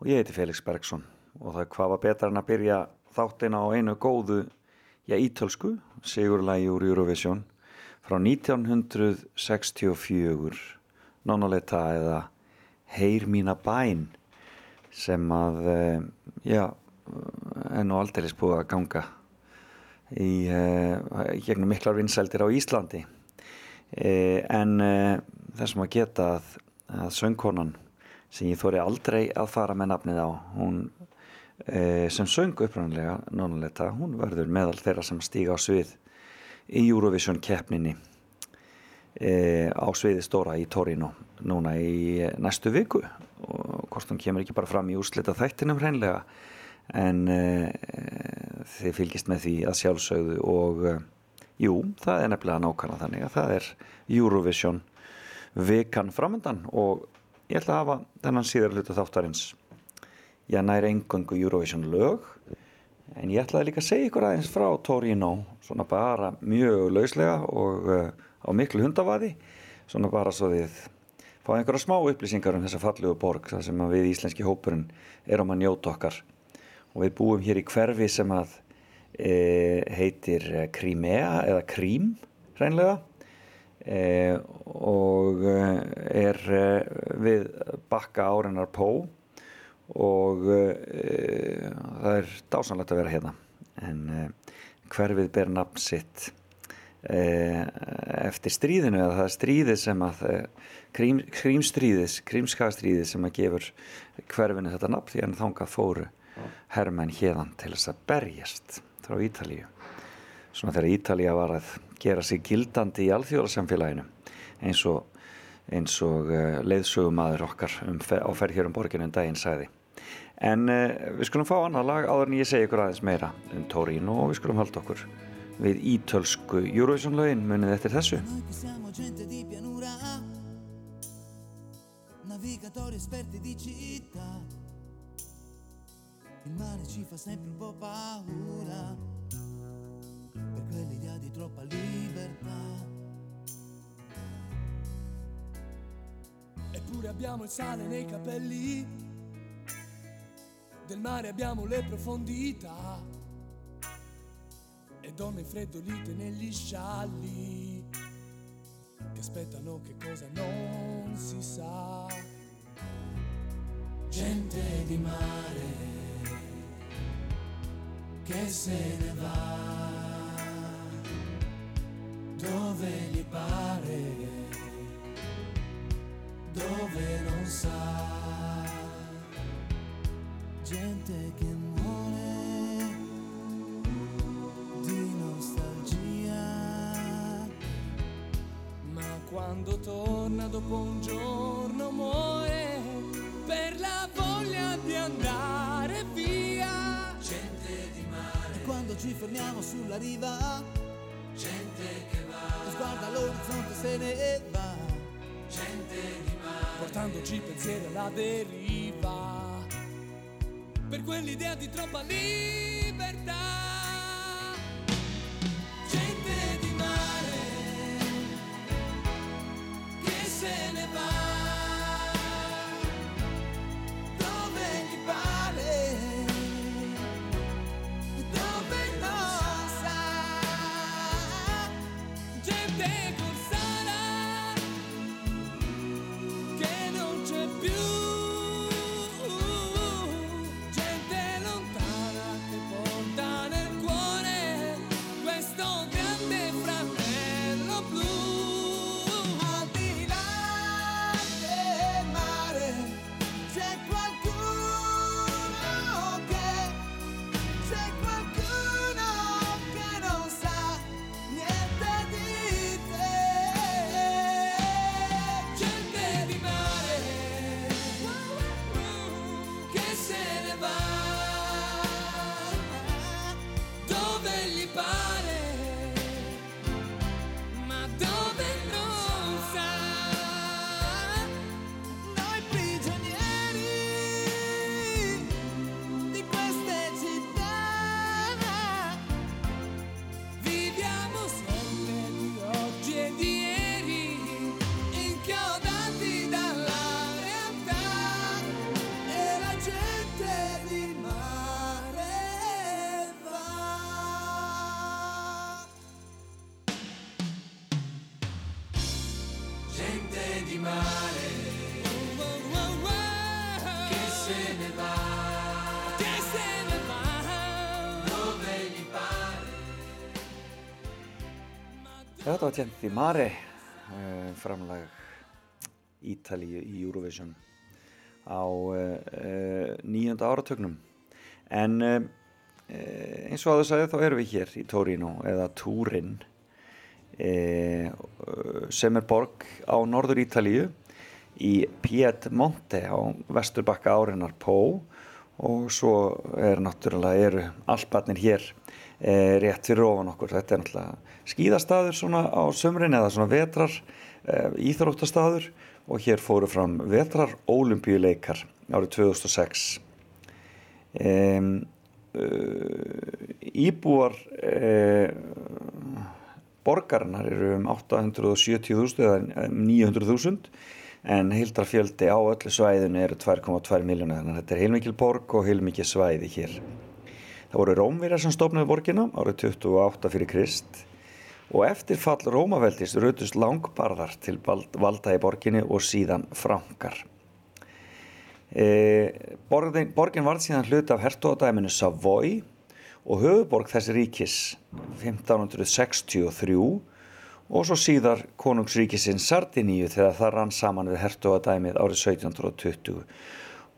Og ég heiti Felix Bergsson og það er hvað var betra en að byrja þáttin á einu góðu, já, ítölsku, sigurlægi úr Eurovision frá 1964, Nonoleta eða Heyr mína bæn sem að, eh, já, er nú aldeilis búið að ganga uh, í gegnum miklar vinsældir á Íslandi. Eh, en uh, þessum að geta að, að söngkonan sem ég þóri aldrei að fara með nafnið á, hún eh, sem söng upprannlega nonaletta, hún verður meðal þeirra sem stíga á svið í Eurovision keppninni eh, á sviði stóra í Torino núna í eh, næstu viku og hvort hún kemur ekki bara fram í úrslita þættinum hreinlega en eh, þið fylgist með því að sjálfsögðu og eh, jú, það er nefnilega nákvæmlega þannig að það er Eurovision vikan framöndan og ég ætla að hafa þennan síðar hlutu þáttarins. Ég nær engöngu Eurovision lög en ég ætlaði líka að segja ykkur aðeins frá Torino svona bara mjög lauslega og uh, á miklu hundavaði svona bara svo þið fá einhverja smá upplýsingar um þessa fallegu borg þar sem við íslenski hópurinn erum að njóta okkar og við búum hér í hverfi sem að e, heitir Crimea eða Krím hreinlega. E, og eh, er e, við bakka áreinar Pó. Og e, það er dásanlegt að vera hérna. En e, hverfið ber nafn sitt e, eftir stríðinu eða það er stríðið sem að e, krím, krímstríðis, krímskagastríðið sem að gefur hverfinu þetta nafn því en þangað fóru herrmenn hérðan til þess að berjast frá Ítalíu. Svona þegar Ítalía var að gera sig gildandi í alþjóðarsamfélaginu eins og, og uh, leiðsögumadur okkar um, á ferð hér um borginu en daginn sagði. En uh, við skulum fá annað lag áður en ég segi ykkur aðeins meira um Torino og við skulum halda okkur við ítölsku Eurovision lögin munið eftir þessu. Navigatori esperti di città. Il mare ci fa sempre un po' paura, per quell'idea di troppa libertà. Eppure abbiamo il sale nei capelli, del mare abbiamo le profondità e donne freddolite negli scialli che aspettano che cosa non si sa. Gente di mare che se ne va dove gli pare, dove non sa. Gente che muore di nostalgia. Ma quando torna dopo un giorno muore quando ci fermiamo sulla riva, gente che va. Sguarda l'orizzonte se ne va. Gente di mare. portandoci pensieri alla deriva. Per quell'idea di troppa libertà. Þetta var Tjent í Mare, uh, framlag Ítalíu í Eurovision á uh, nýjönda áratögnum. En eins og að þess að þá erum við hér í Torino eða Túrin sem er borg á norður Ítalíu í Piedmonte á vesturbakka árinar Pó og svo er náttúrulega eru alparnir hér rétt fyrir ofan okkur. Þetta er náttúrulega skíðastaður svona á sömrin eða svona vetrar e, íþróttastaður og hér fóru fram vetrar ólimpíuleikar árið 2006. E, íbúar e, borgarinnar eru um 870.000 eða um 900.000 en hildarfjöldi á öllu svæðinu eru 2,2 miljónu þannig að þetta er heilmikil borg og heilmikil svæði hér. Það voru Rómverjar sem stofnaði borgina árið 28 fyrir Krist og eftir fall Rómaveldis rutust langbarðar til valda í borginni og síðan frankar. E, borgin, borgin var síðan hlut af hertóðadæminu Savoy og höfuborg þessi ríkis 1563 og svo síðar konungsríkisinn Sardiníu þegar það rann saman við hertóðadæmið árið 1720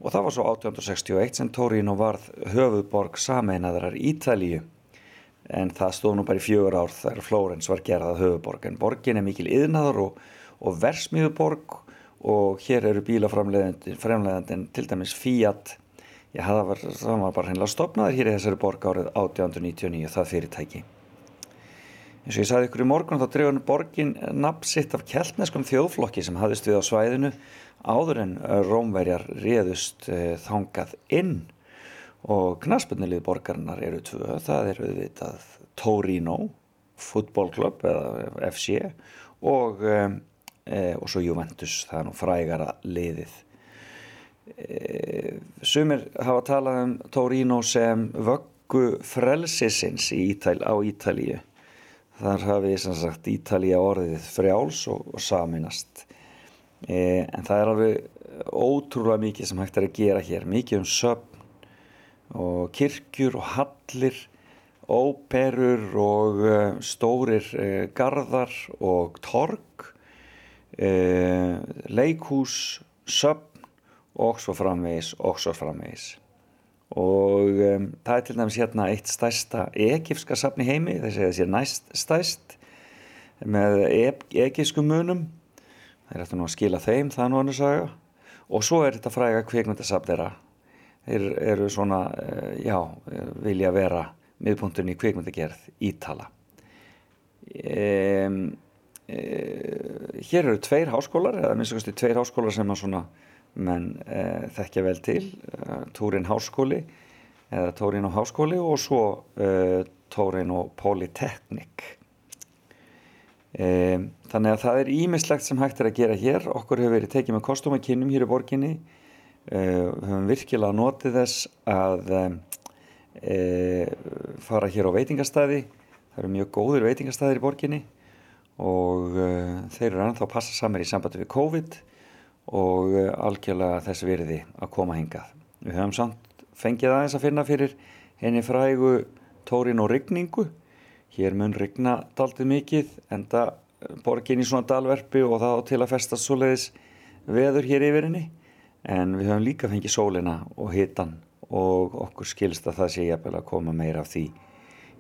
og það var svo 1861 sem Torino varð höfuborg sameinaðarar Ítalíu. En það stóð nú bara í fjögur ár þegar Flórens var gerðað höfuborg en borgin er mikil yðnaðar og, og versmiðuborg. Og hér eru bílaframleðandin til dæmis Fiat. Já, það var, það var bara hennilega stopnaður hér í þessari borg árið 1899, það fyrirtæki. Eins og ég sagði ykkur í morgun þá drefur borgin nafn sitt af keltneskum þjóðflokki sem hafðist við á svæðinu áður en Rómverjar réðust eh, þangað inn. Og knaspunnilið borgarinnar eru tvö, það eru viðvitað Torino fútbólklubb eða FC og, eh, og svo Juventus, það er nú frægara liðið. E, sumir hafa talað um Torino sem vöggu frelsisins Ítal, á Ítalíu. Þar hafi sagt Ítalíu orðið frjáls og, og saminast e, en það er alveg ótrúlega mikið sem hægt er að gera hér. Mikið um söfn og kirkjur og hallir óperur og uh, stórir uh, gardar og torg leikhús söfn og svo framvegis og svo framvegis. Og um, það er til dæmis hérna eitt stærsta egifska safni heimi þessi þessi næst stærst með egifskum munum er eftir nú að skila þeim það er nú hann að saga. Og svo er þetta fræga kvikmyndasafn þeirra. Þeir eru svona, uh, já vilja vera miðpunktun í kvikmyndagerð Ítala. Um, uh, hér eru tveir háskólar eða minnst að tveir háskólar sem að svona menn e, þekkja vel til. E, Túrin Háskóli eða Tórin og Háskóli og svo e, Tórin og Polyteknik þannig að það er ímislegt sem hægt er að gera hér okkur hefur verið tekið með kostumækinnum hér í borginni höfum virkilega notið þess að fara hér á veitingastæði það eru mjög góðir veitingastæðir í borginni og þeir eru ennþá að passa samir í sambandi við COVID og algjörlega þess virði að koma hingað. Við höfum samt fengið aðeins að finna fyrir henni frægu tórin og rigningu. Hér mun rigna daldið mikið en það borgin í svona dalverfi og það á til að festast svoleiðis veður hér yfir henni. En við höfum líka fengið sólina og hitan og okkur skilst að það sé jafnvel að koma meira af því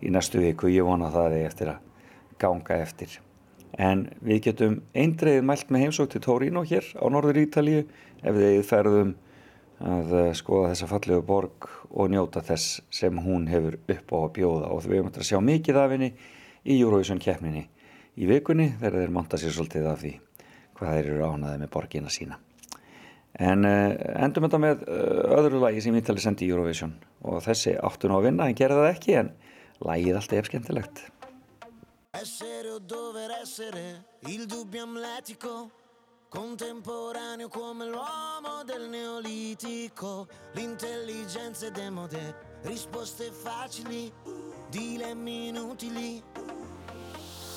í næstu viku. Ég vona það eftir að ganga eftir en við getum eindreið mælt með heimsók til Torino hér á norður Ítalíu ef við ferðum að eh, skoða þessa fallegu borg og njóta þess sem hún hefur upp á að bjóða. Og við höfum að sjá mikið af henni í Eurovision keppninni í vikunni þegar þeir monta sér svolítið af því hvað þeir eru ánaði með borgina sína. En uh, endum þetta með uh, öðru lagi sem Ítali sendi í Eurovision. Og þessi áttun á að vinna en gera það ekki en lagið alltaf er skemmtilegt. Essere o dover essere, il dubbio amletico, Contemporaneo come l'uomo del neolitico, l'intelligenza è demode, risposte facili, dilemmi inutili.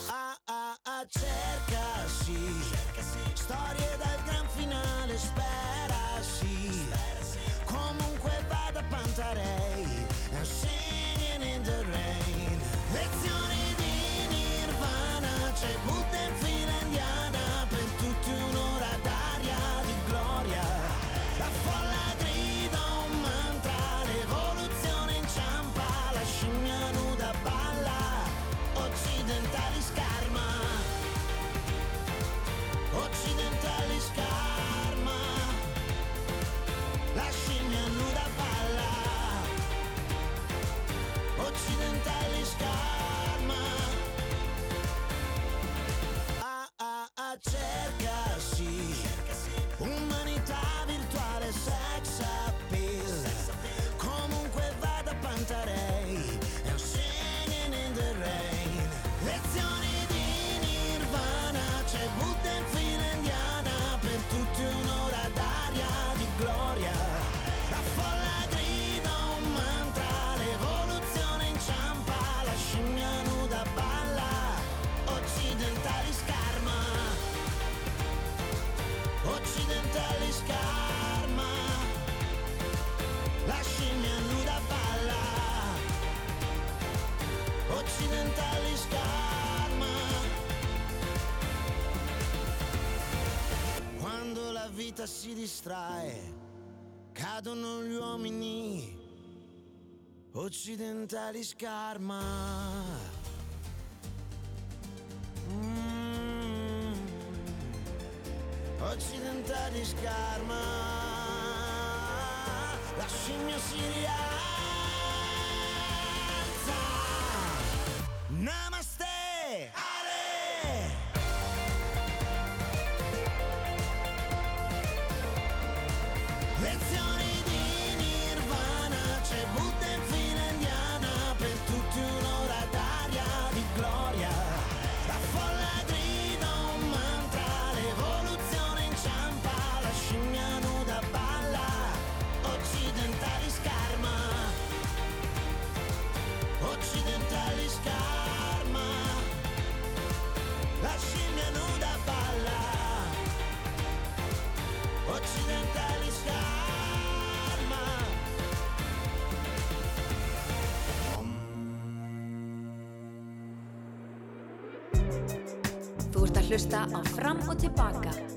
Ah ah ah, cerca sì, storie dal gran finale, spera sì, comunque vada Pantarei, I'm singing in the rain. Lezioni di Nirvana, c'è butta in Buddha Cerca-se, umanità. la vita si distrae, cadono gli uomini occidentali scarma. Mm. Occidentali scarma, la scimmia si. Hlusta á fram og tilbaka.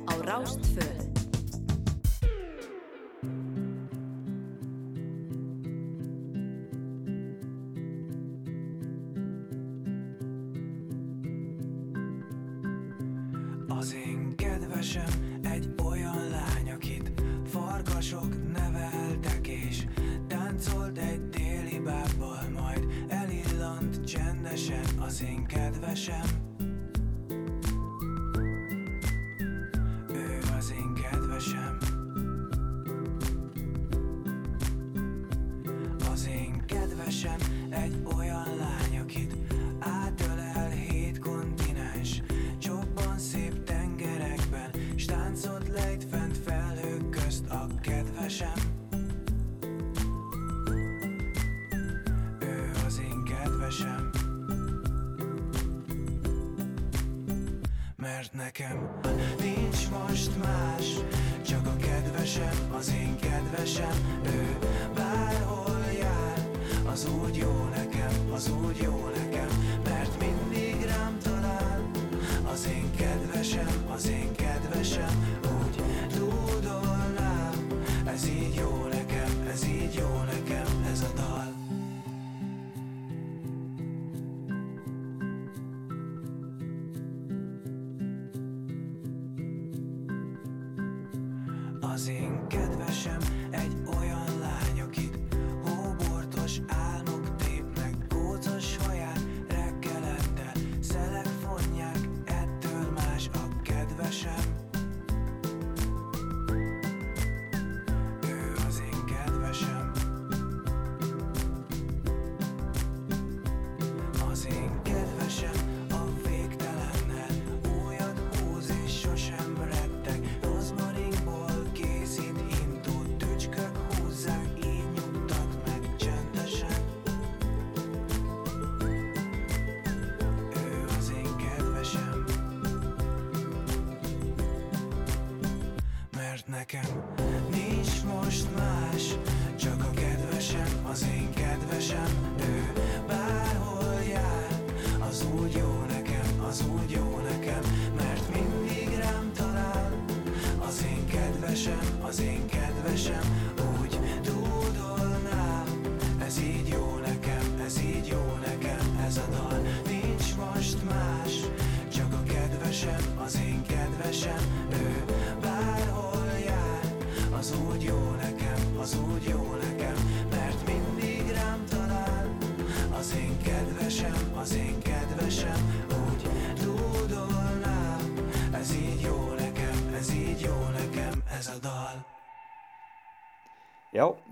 Az én kedvesem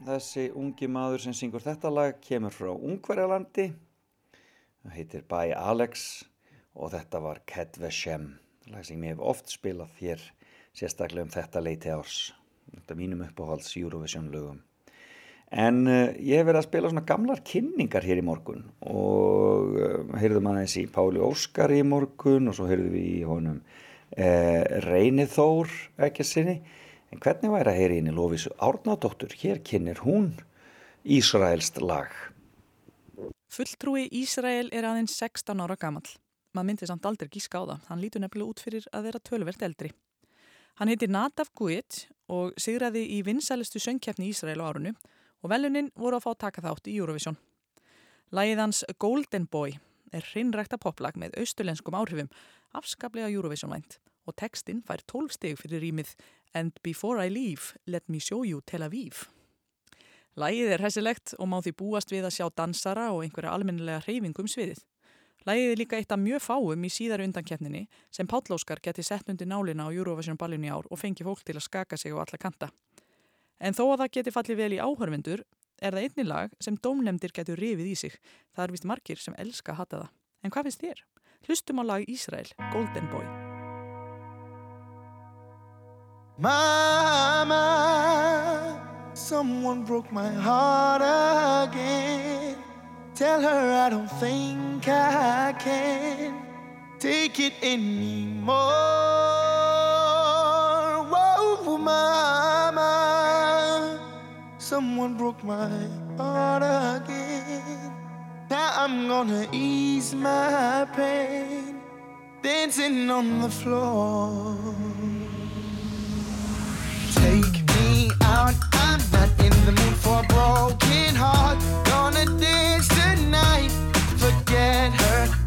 þessi ungi maður sem syngur þetta lag kemur frá Ungverjalandi, það heitir Bæ Alex og þetta var Kedveshem, lag sem ég hef oft spilað þér sérstaklega um þetta leiti árs, þetta mínum uppáhalds Eurovision lögum. En uh, ég hef verið að spila svona gamlar kynningar hér í morgun og uh, heyrðum aðeins í Páli Óskar í morgun og svo heyrðum við í honum uh, Reynið Þór ekki sinni. En hvernig væri að heyri inn í Lófísu Árnadóttur? Hér kynir hún Ísraelst lag. Fulltrúi Ísrael er aðeins 16 ára gamall. Maður myndi samt aldrei gíska á það. Hann lítur nefnilega út fyrir að vera tölvert eldri. Hann heitir Nadav Guit og sigraði í vinsælistu söngkeppni Ísrael á árunu og velunin voru að fá taka þátt í Eurovision. Lagið hans Golden Boy er hrinnrækta poplag með austulenskum áhrifum, afskaplega Eurovision vænt og textin fær 12 steg fyrir rýmið And before I leave, let me show you Tel Aviv. Lægið er hæsilegt og má því búast við að sjá dansara og einhverja almennilega hreyfingum sviðið. Lægið er líka eitt af mjög fáum í síðar undankeppninni sem Páll Óskar geti sett undir nálina á Eurovision ballinu í ár og fengi fólk til að skaka sig á alla kanta. En þó að það geti fallið vel í áhörvendur er það einni lag sem dómnefndir getur rifið í sig. Það er vist margir sem elska að hata það. En hvað finnst þér? Hlustum á lag Ísrael, Golden Boy. Mama, someone broke my heart again. Tell her I don't think I can take it anymore. Whoa, mama, someone broke my heart again. Now I'm gonna ease my pain, dancing on the floor. I'm not in the mood for a broken heart. Gonna dance tonight, forget her.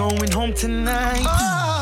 Going home tonight. Oh,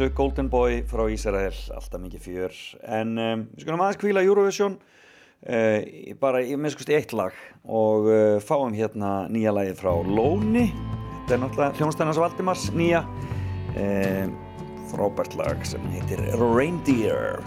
þessu Golden Boy frá Ísrael, alltaf mikið fjör. En um, við skulum aðeins kvíla Eurovision uh, bara í meðskust eitt lag. Og uh, fáum hérna nýja lagið frá Lóni. Þetta er náttúrulega hljónstænars Valdimars nýja. Uh, frábært lag sem heitir Reindeer.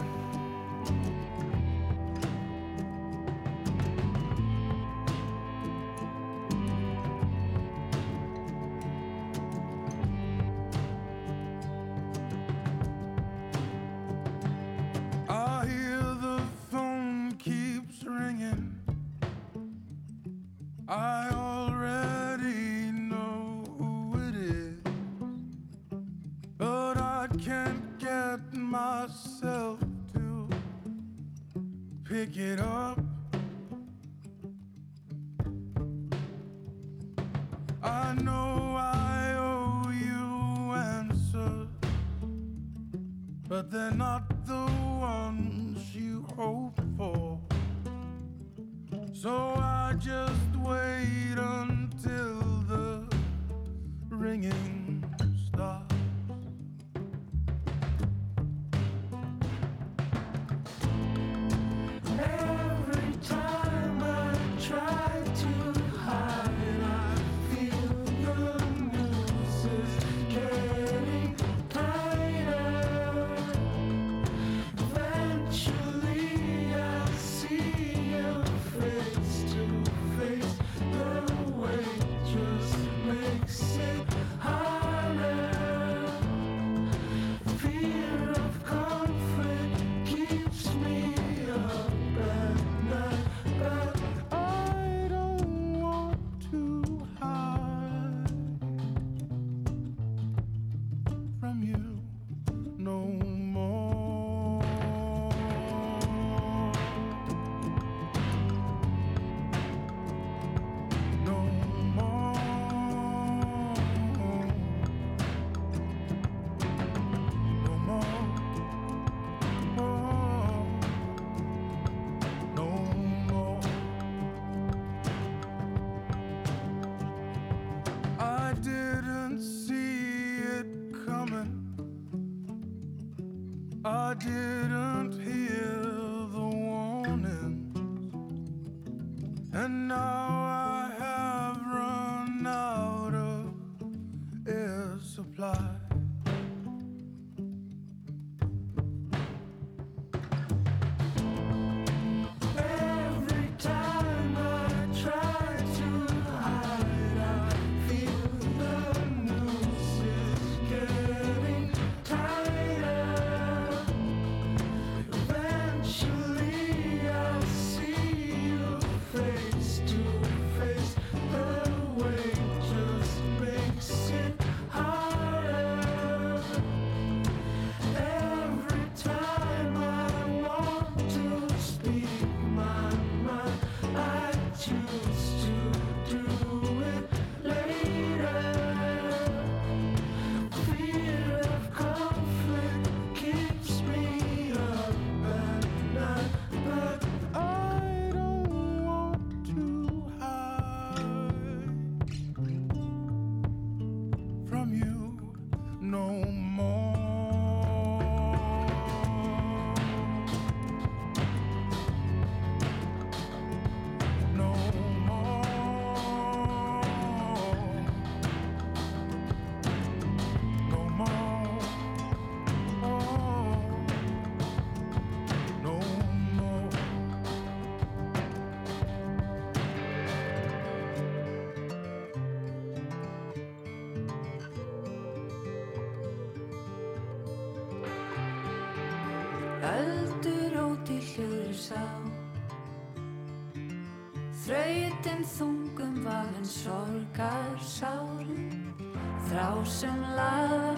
sem lagar,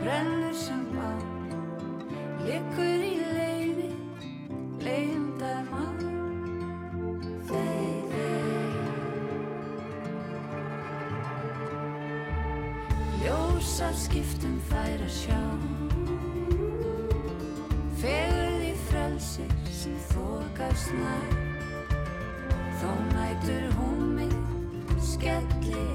brennur sem bár, likur í leiði, leiðndar maður. Þeir, þeir, ljósar skiptum þær að sjá, fegur því frelsir sem þokast nær, þó nætur hún mig skellir.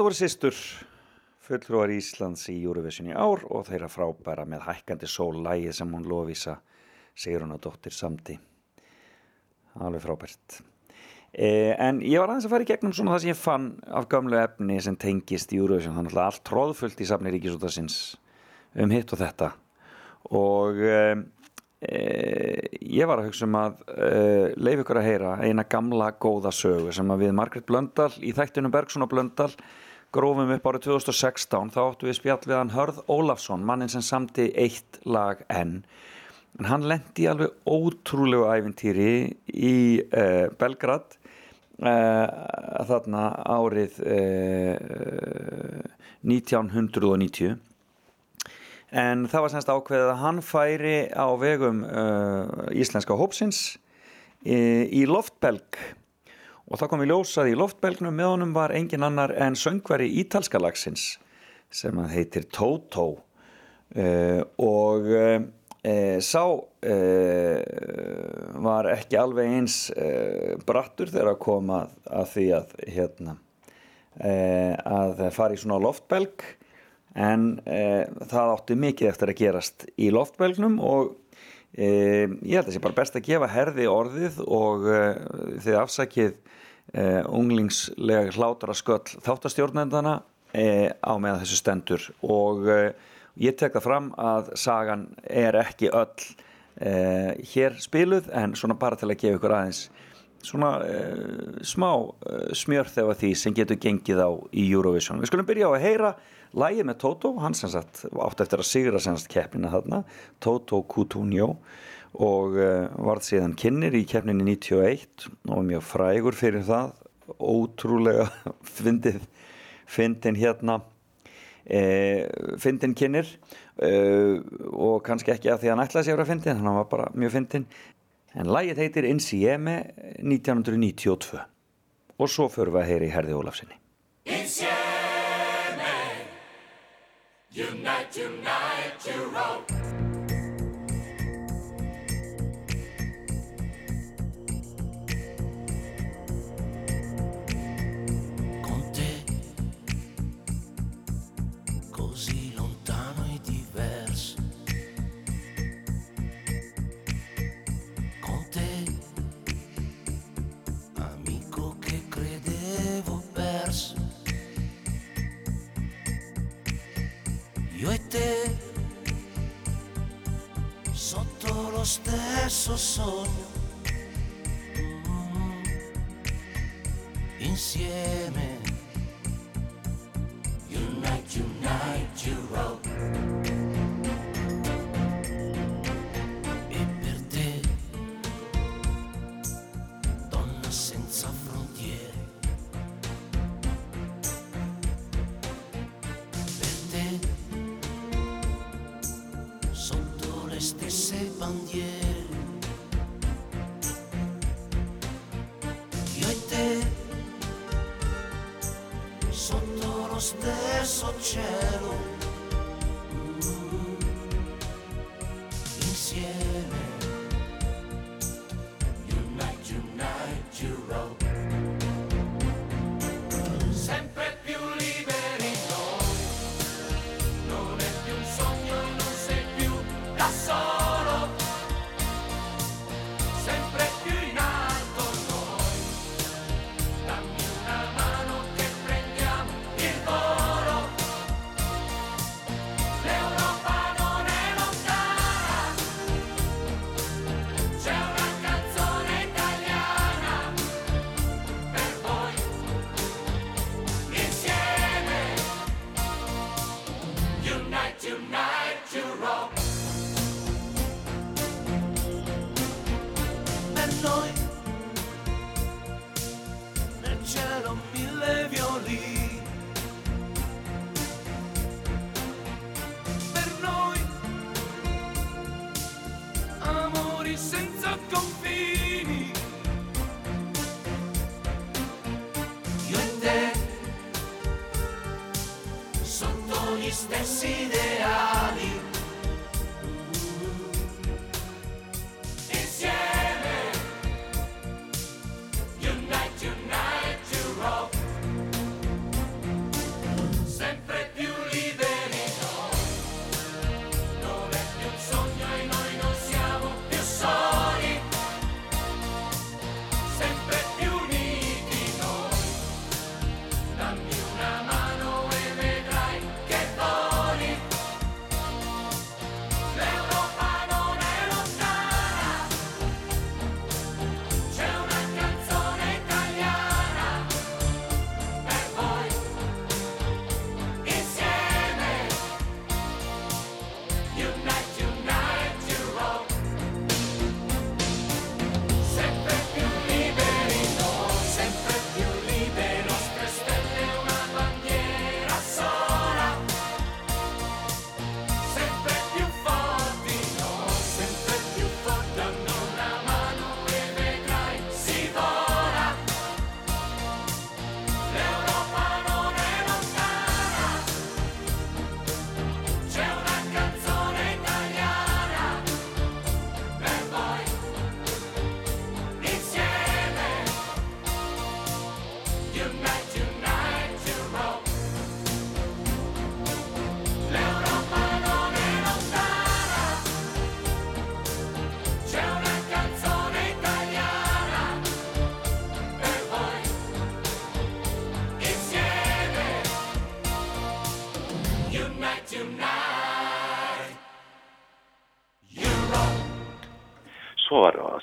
Þetta voru sýstur fulltrúar Íslands í Eurovision í ár og þeirra frábæra með hækkandi sólægi sem hún lofísa Sigrun og dóttir samti. Alveg frábært. Eh, en ég var aðeins að fara í gegnum svona það sem ég fann af gamlu efni sem tengist í Eurovision. Þannig að allt tróðfullt í safni Ríkisútasins um hitt og þetta. Og eh, ég var að hugsa um að eh, leif ykkur að heyra eina gamla góða sögu sem að við Margret Blöndal í þættunum Bergson og Blöndal grófum upp árið 2016 þá áttu við spjall við hann Hörð Ólafsson mannin sem samti eitt lag enn. En hann lendi alveg ótrúlegu æfintýri í uh, Belgrad uh, þarna árið uh, 1990 en það var semst ákveðið að hann færi á vegum íslenska hópsins í loftbelg og það kom í ljósað í loftbelgnum með honum var engin annar en söngvari ítalska lagsins sem að heitir Toto uh, og uh, sá uh, var ekki alveg eins brattur þegar að koma að, því að hérna að fara í svona loftbelg. En það átti mikið eftir að gerast í loftbelgnum og ég held að það sé bara best að gefa herði orðið og þið afsakið uh, unglingslega hlátra sköll þáttastjórnendana uh, á meðan þessu stendur. Og uh, ég tek það fram að sagan er ekki öll uh, hér spiluð en svona bara til að gefa ykkur aðeins svona uh, smá smjörð þegar því sem getur gengið á í Eurovision. Við skulum byrja á að heyra lægið með Toto, hann sem sagt átt eftir að sigra sem sagt keppnina þarna Toto Cutugno og uh, varð síðan kynir í keppninni 91 og mjög frægur fyrir það ótrúlega fyndið fyndin hérna e, fyndin kynir e, og kannski ekki að því að hann ætlaði sér að fyndin hann var bara mjög fyndin en lægið heitir Insieme 1992 og svo förum við að heyra í Herði Ólafsinni Insieme Unite, unite, Europe con lo stesso sogno. Mm, Insieme.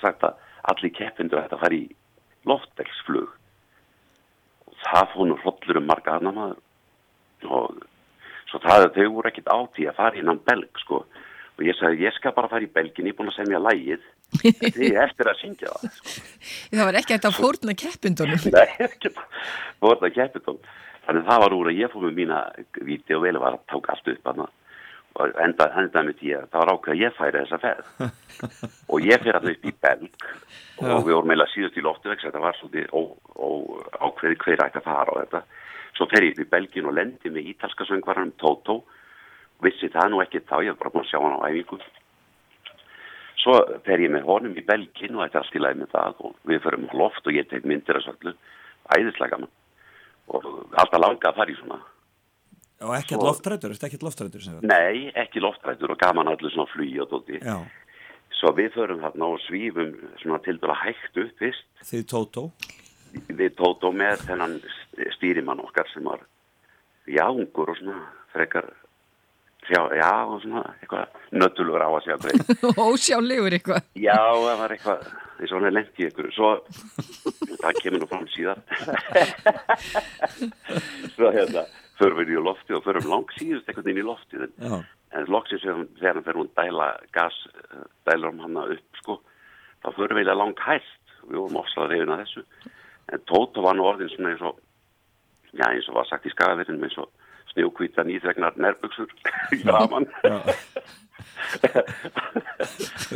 Sagt að allir keppindur ætti að fara í loftbelsflug og það fór nú hrollur um marga annar maður. Og svo það þau voru ekkit átti að fara innan belg sko. Og ég sagði ég skal bara fara í belgin, ég er búin að semja lægið því eftir að syngja það [LAUGHS] Það var ekki hægt að fórna keppindunum. [LAUGHS] Nei, ekki voru það keppindum þannig að það var úr að ég fór með mína viti og vel var að tóka allt upp hana. Og enda, enda með því að það var ákveð að ég færi þessa ferð. [LAUGHS] Og ég fyrir alltaf upp í belg. Og við vorum meila síðust í loftu þetta var svolítið ákveði hver ætti að fara á þetta. Svo fer ég upp í belgin og lendi með ítalska söngvaranum Toto. Vissi það nú ekki þá, ég hef bara búin að sjá hann á æfingu svo fer ég með honum í belgin og er allt í lagi með það. Og við förum á loft og ég teit myndir að svolítið æðislega og alltaf langa að fara í svona Og ekkert Svo- loftrættur, ertu ekkert loftrættur sem sagt? Nei, ekki loftrættur og gaman allir svona flugi og dóti. Já. Svo við förum þarna og svífum svona til dæla hægt upp fyrst. Þið Tótó? Við tótó með þennan stýrimann okkar sem var, já, ungur og svona frekar, já, já, og svona eitthvað nöttulur á að segja greið. [LAUGHS] Ósjálegur eitthvað. Já, það var eitthvað, eins og hann er lent í ykkur. Svo, það kemur nú fram síðar. [LAUGHS] Svo hérna, förum við í lofti og förum langt síðust einhvern veginn í lofti. En, en loksins þegar hann fer hún dæla gas, eh, dælar um hann upp, sko, þá förum við langt hæst. Við vorum reyðin að þessu. En Tóta var nú orðin svona eins og, já, eins og var sagt í skagavirðinum, eins og snjókvíta nýþregnar nærbuksur í raman.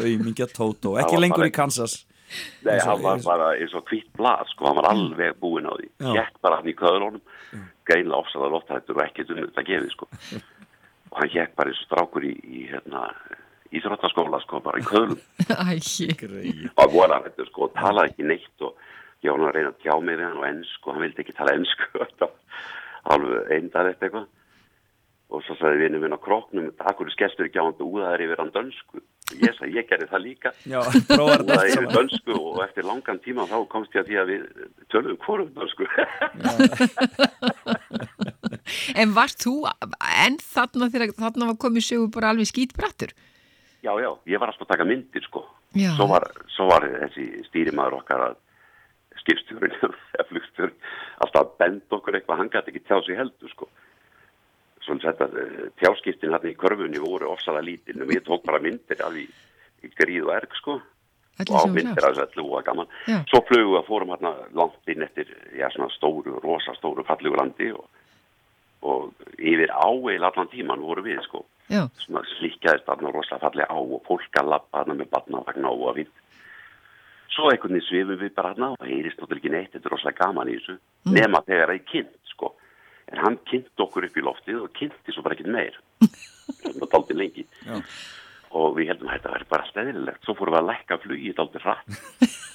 Auðmingja Tótó, Það ekki lengur bara- í Kansas Nei, og- hann var bara eins og hvitt blað, sko, hann var alveg búinn á því. Hjætt bara hann í köðlunum, greinlega ofsaða loftrættur og ekkert um þetta gefið, sko. Og hann hjætt bara eins og strákur í, í hérna, íþróttaskóla, sko, bara í köðlum. [LAUGHS] Og voru hann, þetta, sko, og talaði ekki neitt og ég var hann að reyna að tjá mig við hann og ennsku, og hann vildi ekki tala ennsku, [LAUGHS] alveg eindar eftir eitthvað. Og svo sagði vinnu minn á kroknum, akkur skestur ekki á hann úðaðar yfir hann dönsku. Og ég sagði, ég gerði það líka. Já, allt yfir saman. dönsku og eftir langan tíma þá komst ég að því að við töluðum hvorum dönsku. En varst þú enn þarna þegar þarna var komið sögu bara alveg skítbrattur? já, já, ég var alltaf að taka myndir, sko. Svo var, svo var þessi stýrimaður okkar að skipstjórinn, eða [LAUGHS] flugstjórinn, alltaf að benda okkur eitthvað, hann gæti ekki tjá sig heldur, sko. Svo þetta eh, tjáskiptin hérna í körfunni voru ofsalega lítil, en ég tók bara myndir af í, í gríð og erg, sko. Og á myndir af þessu og gaman Já. svo flugum við að fórum hérna langt inn eftir já, svona stóru, rosa stóru fallegu landi og, og yfir á eil allan tíman voru við sko Já. svona slíkjaðist þarna rosa fallega á og fólk að lappa þarna með barnavagna og að fínt svo einhvern veginn svifum við bara þarna og heyrist náttúrulega ekki neitt, þetta er rosalega gaman í þessu Mm. nema þegar það er kynnt en hann kynnt okkur upp í loftið og kynnti svo bara ekkert meir. [LAUGHS] Svona daldið lengi. Já. og við heldum að þetta væri bara stæðilegt svo fórum við að lækka flugið daldið hratt.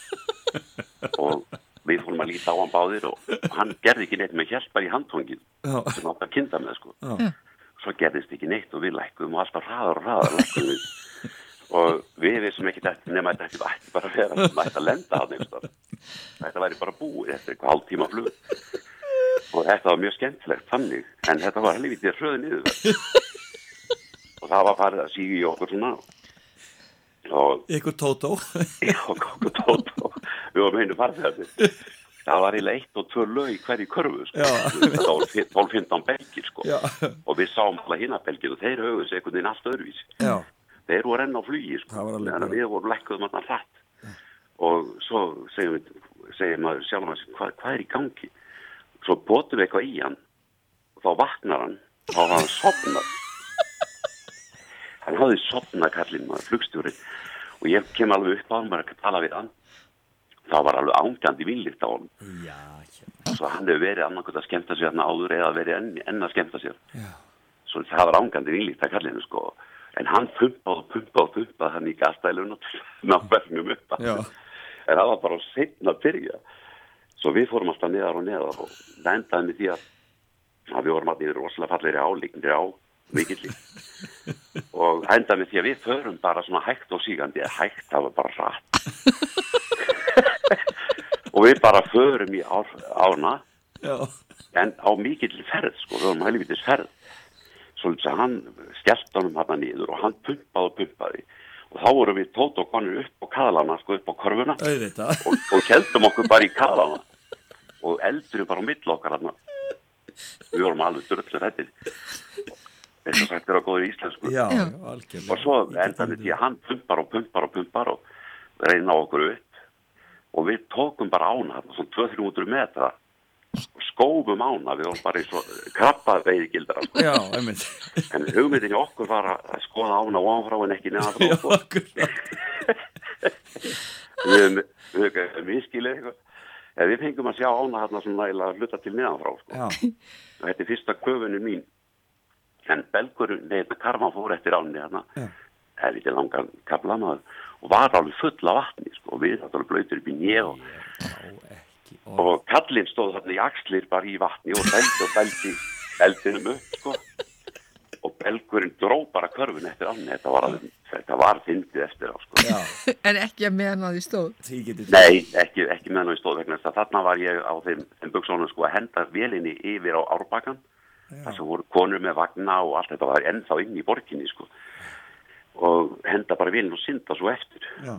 [LAUGHS] Og við fórum að líta á hann báðir og hann gerði ekki neitt með hjálpar í handtongin Já. sem átt að kynna með sko. Já. svo gerðist ekki neitt og við lækkum og alltaf hraðar og hraðar lækkum við. Og við vissum ekki þetta nema að þetta ætti bara að vera. Þetta ætti að lenda hann einhverstað þetta væri bara búið eftir eitthvað hálf tíma flug og þetta var mjög skemmtilegt þannig en þetta var helvítið hröðu niður [LAUGHS] og það var farið að síga í okkur svona. Og Ykkur Tótó. Já, okkur tótt og við varum einu farþegarnir. Það var eiginlega eitt og tvö lög í hverju körfu sko. Þetta voru 12-15 belgir sko. Og við sáum alla hinn að belgir og þeir höfðu sig einhvern veginn allt öðruvísi. Já. þeir voru enn á flugi sko. Var við vorum lekkuðum alltaf hratt. Og svo segjum við segir maður sjálf að hvað, hvað er í gangi svo botum við eitthvað í hann. Og þá vaknar hann þá var hann sopnað hann hafði sopnað kallinn maður flugstjóri. Og ég kem alveg upp á hann bara að tala við hann. Þá var alveg ángandi vinnlikt á hann Já, svo hann hefur verið annarkvæmt að skemmta sér hann áður eða verið enn, enn að skemmta sér. Já. svo það var ángandi vinnlíkt að kallinu sko. En hann pumpaði og pumpaði og pumpaði hann í gastælun og ná verðnum upp en það var bara setna að byrja svo við fórum alltaf neðar og neðar og það endaði með því að, að við vorum alltaf í rosalega fallegri á líknir á mikill [LAUGHS] og það endaði með því að við förum bara svona hægt og sígandi eða hægt, það var bara rætt [LAUGHS] og við bara förum í ár, ána Já. en á mikill ferð sko, við vorum helvitis ferð. Svo þess að hann skellt honum hann niður og hann pumpaði og pumpaði og þá vorum við tótt og konur upp á kaðlana sko upp á korfuna og, og heldum okkur bara í kaðlana. Og eldurum bara á milli okkar hann við vorum alveg dröllur hættir eins og sagt er á góður íslensku. Já, já, algjörlega. og svo endaði því að hann pumpar og pumpar og pumpar og reyna okkur upp. Og við tókum bara ána svona 200-300 metra skófum ána við vorum bara í svo krabba veiðgildra sko. Já, einmitt. en hugmyndin í okkur var að skoða ána ofanfrá en ekki neðan frá sko. við höfum- miskilið eitthvað en við fengum að sjá ána þarna svona nægilega hluta til neðan frá sko. Og þetta er fyrsta köfunni mín. En belgurinn, nei, þetta karma fór eftir ánni hérna er ekki langan kaplamaður og var alveg full af vatni sko, og við þetta alveg blöytur upp í nýja og, og kallinn stóð þarna í axlir bara í vatni og beldi og beldi eldinum upp sko. og belgurinn dró bara körfun eftir ánni þetta var, alveg, þetta var fyndið eftir á sko. [LAUGHS] En ekki að meðan að því stóð. Nei, ekki, ekki með náðu stóð vegna þess að þarna var ég á þeim, þeim buksónum sko að henda vélinni yfir á árbakkan þar sem voru konur með vagna og allt þetta var ennþá inn í borginni sko og henda bara vélinni og synda svo eftir Já.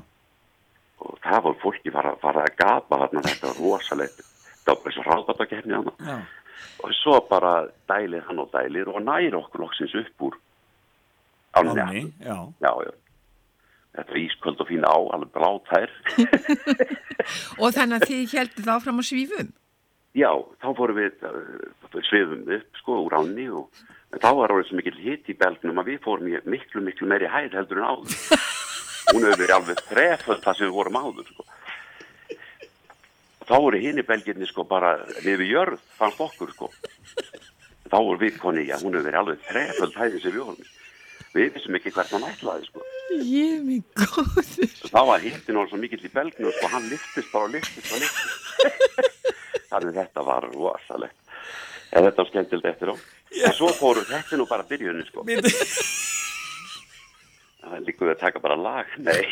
Og það var fólki fara, fara að gapa þarna þetta var rosalegt það var bara svo ráðbátakefni hana og svo bara dælir hann og dælir og næri okkur loksins upp úr ánni. Þetta var ísköld og fína á, alveg blátær. [LAUGHS] Og þannig að þið heldið þá fram á svífum. Já, þá fórum við, uh, svifum upp sko úr ánni og þá var orðið svo mikil hitt í belgnum að við fórum miklu, miklu meiri hæð heldur en áður. [LAUGHS] Hún hefur verið alveg þreföld það sem við vorum áður sko. Þá voru hinn í belginni sko bara við jörð, fannst okkur sko. Þá voru við koni, já, hún hefur verið alveg þreföld hæðin sem við vorum. Við vissum ekki hvert hann ætlaði sko. Ég minn góður. þá var hittin orðið svo mikill í belginu sko, hann liftist bara og liftist og liftist þannig þetta var rosalegt en þetta var skemmtilegt eftir á og svo fóru þetta nú bara byrjunin sko er líka við að taka bara lag nei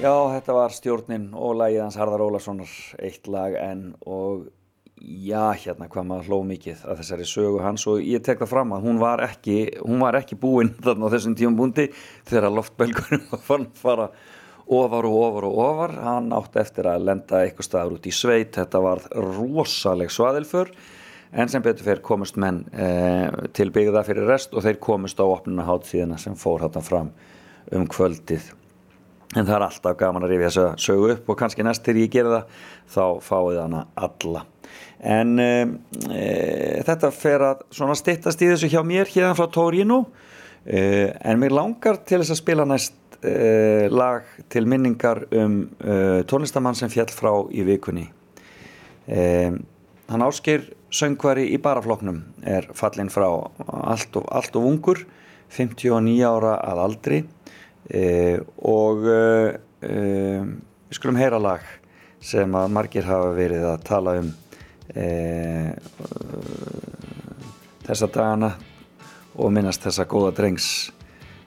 Já, þetta var stjórnin og lagið hans Harðar Ólasonar, eitt lag en og já, hérna hvað maður hló mikið að þessari sögu hans og ég tek það fram að hún var ekki, hún var ekki búin [LAUGHS] þarna á þessum tíum búndi þegar loftbelgunum [LAUGHS] var fann fara ofar og ofar og ofar, hann átti eftir að lenda eitthvað staður út í sveit, þetta var rosaleg svaðilför. En sem betur fyrir komust menn eh, til byggða fyrir rest og þeir komust á opnuna hátíðina sem fór þetta fram um kvöldið en það er alltaf gaman að rifja þess að sögu upp og kannski næst til ég gera það þá fáið hana alla. En e, þetta fer að svona stittast í þessu hjá mér hérna frá Torino e, en mér langar til þess að spila næst e, lag til minningar um e, tónlistamann sem fjall frá í vikunni. E, hann ásker söngvari í barafloknum er fallin frá allt og, allt og ungur 59 ára að aldri og e, e, við skulum heyra lag sem að margir hafa verið að tala um þessa dagana og minnast þessa góða drengs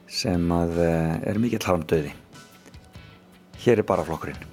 sem að er mikill harmdauði. Hér er bara flokkurinn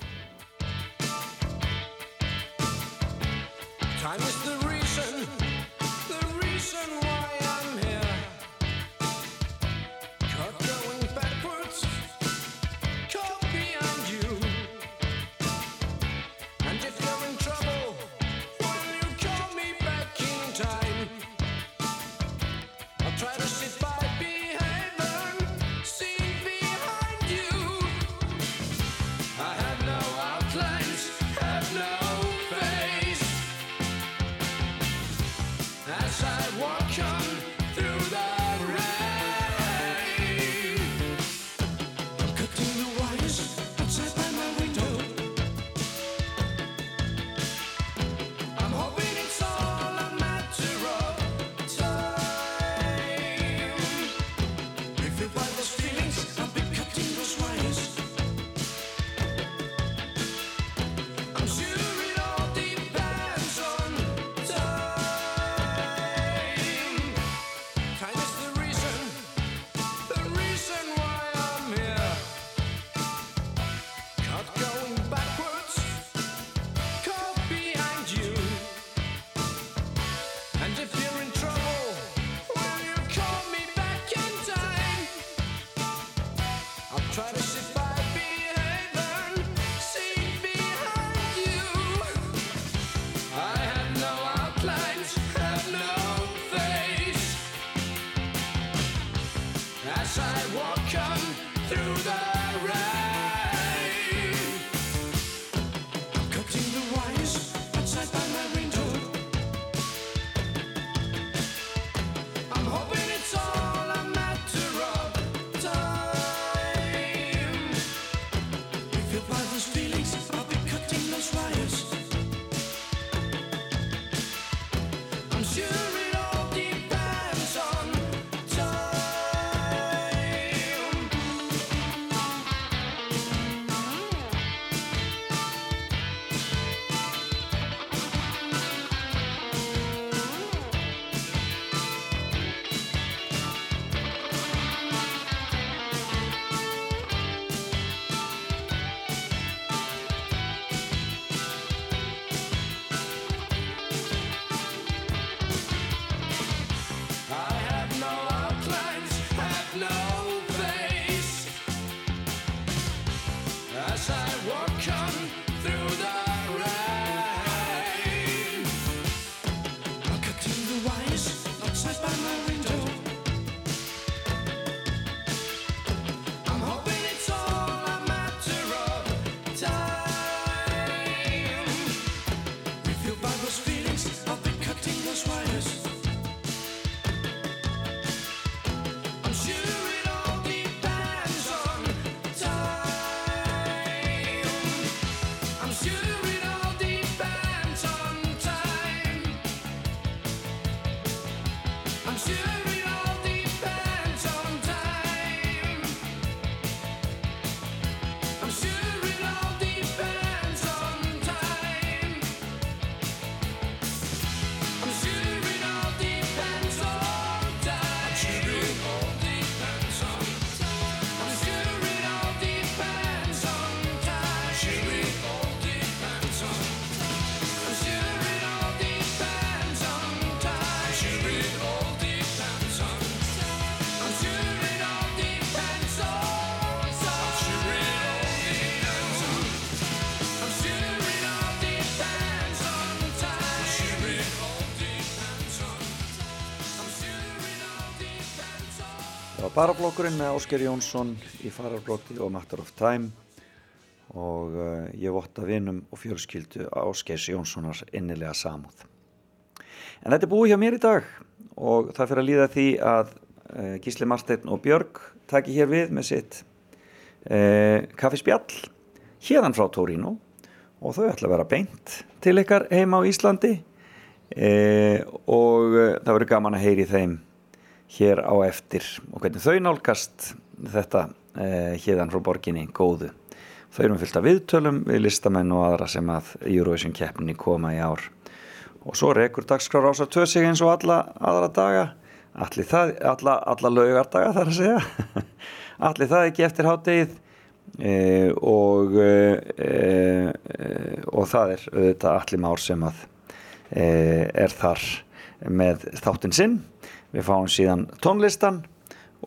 var baraflokkurinn með Ásker Jónsson í fararbróti og Matter of Time. Og uh, ég votta vinum og fjölskyldu Áskers Jónssonar innilega samúð. En þetta er búið hjá mér í dag og það fyrir að líða því að uh, Gísli Marsteinn og Björg taki hér við með sitt uh, kaffispjall hérðan frá Torino. Og þau ætla að vera beint til ykkar heima á Íslandi. Og það verður gaman að heyri þeim hér á eftir og hvernig þau nálgast þetta uh, hérðan frá borginni góðu. Þau erum fyllt af viðtölum við listamenn og aðra sem að Eurovision keppninni koma í ár. Og svo rekur dagskrár ásar töð sig eins og alla aðra daga, allir það, alla, alla laugardaga þar að segja, [LAUGHS] allir það ekki eftir háttegið e, og, e, e, og það er auðvitað allir már sem að e, er þar með þáttinn sinn. Við fáum síðan tónlistan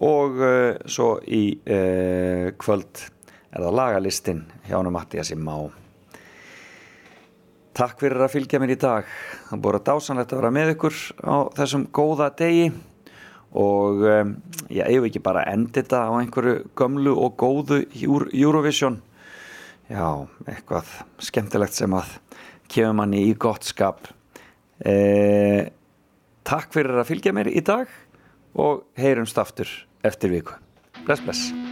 og e, svo í e, kvöld er það lagalistinn hjá hann Mattiasi Má. Takk fyrir að fylgja mér í dag. Það búið að dásanlegt að vera með ykkur á þessum góða degi og um, ég eigum ekki bara enda þetta á einhverju gömlu og góðu Euro- Eurovision. Já, eitthvað skemmtilegt sem að kemur manni í gott skap. Eh, takk fyrir að fylgja mér í dag og heyrumst aftur eftir viku. Bless, bless.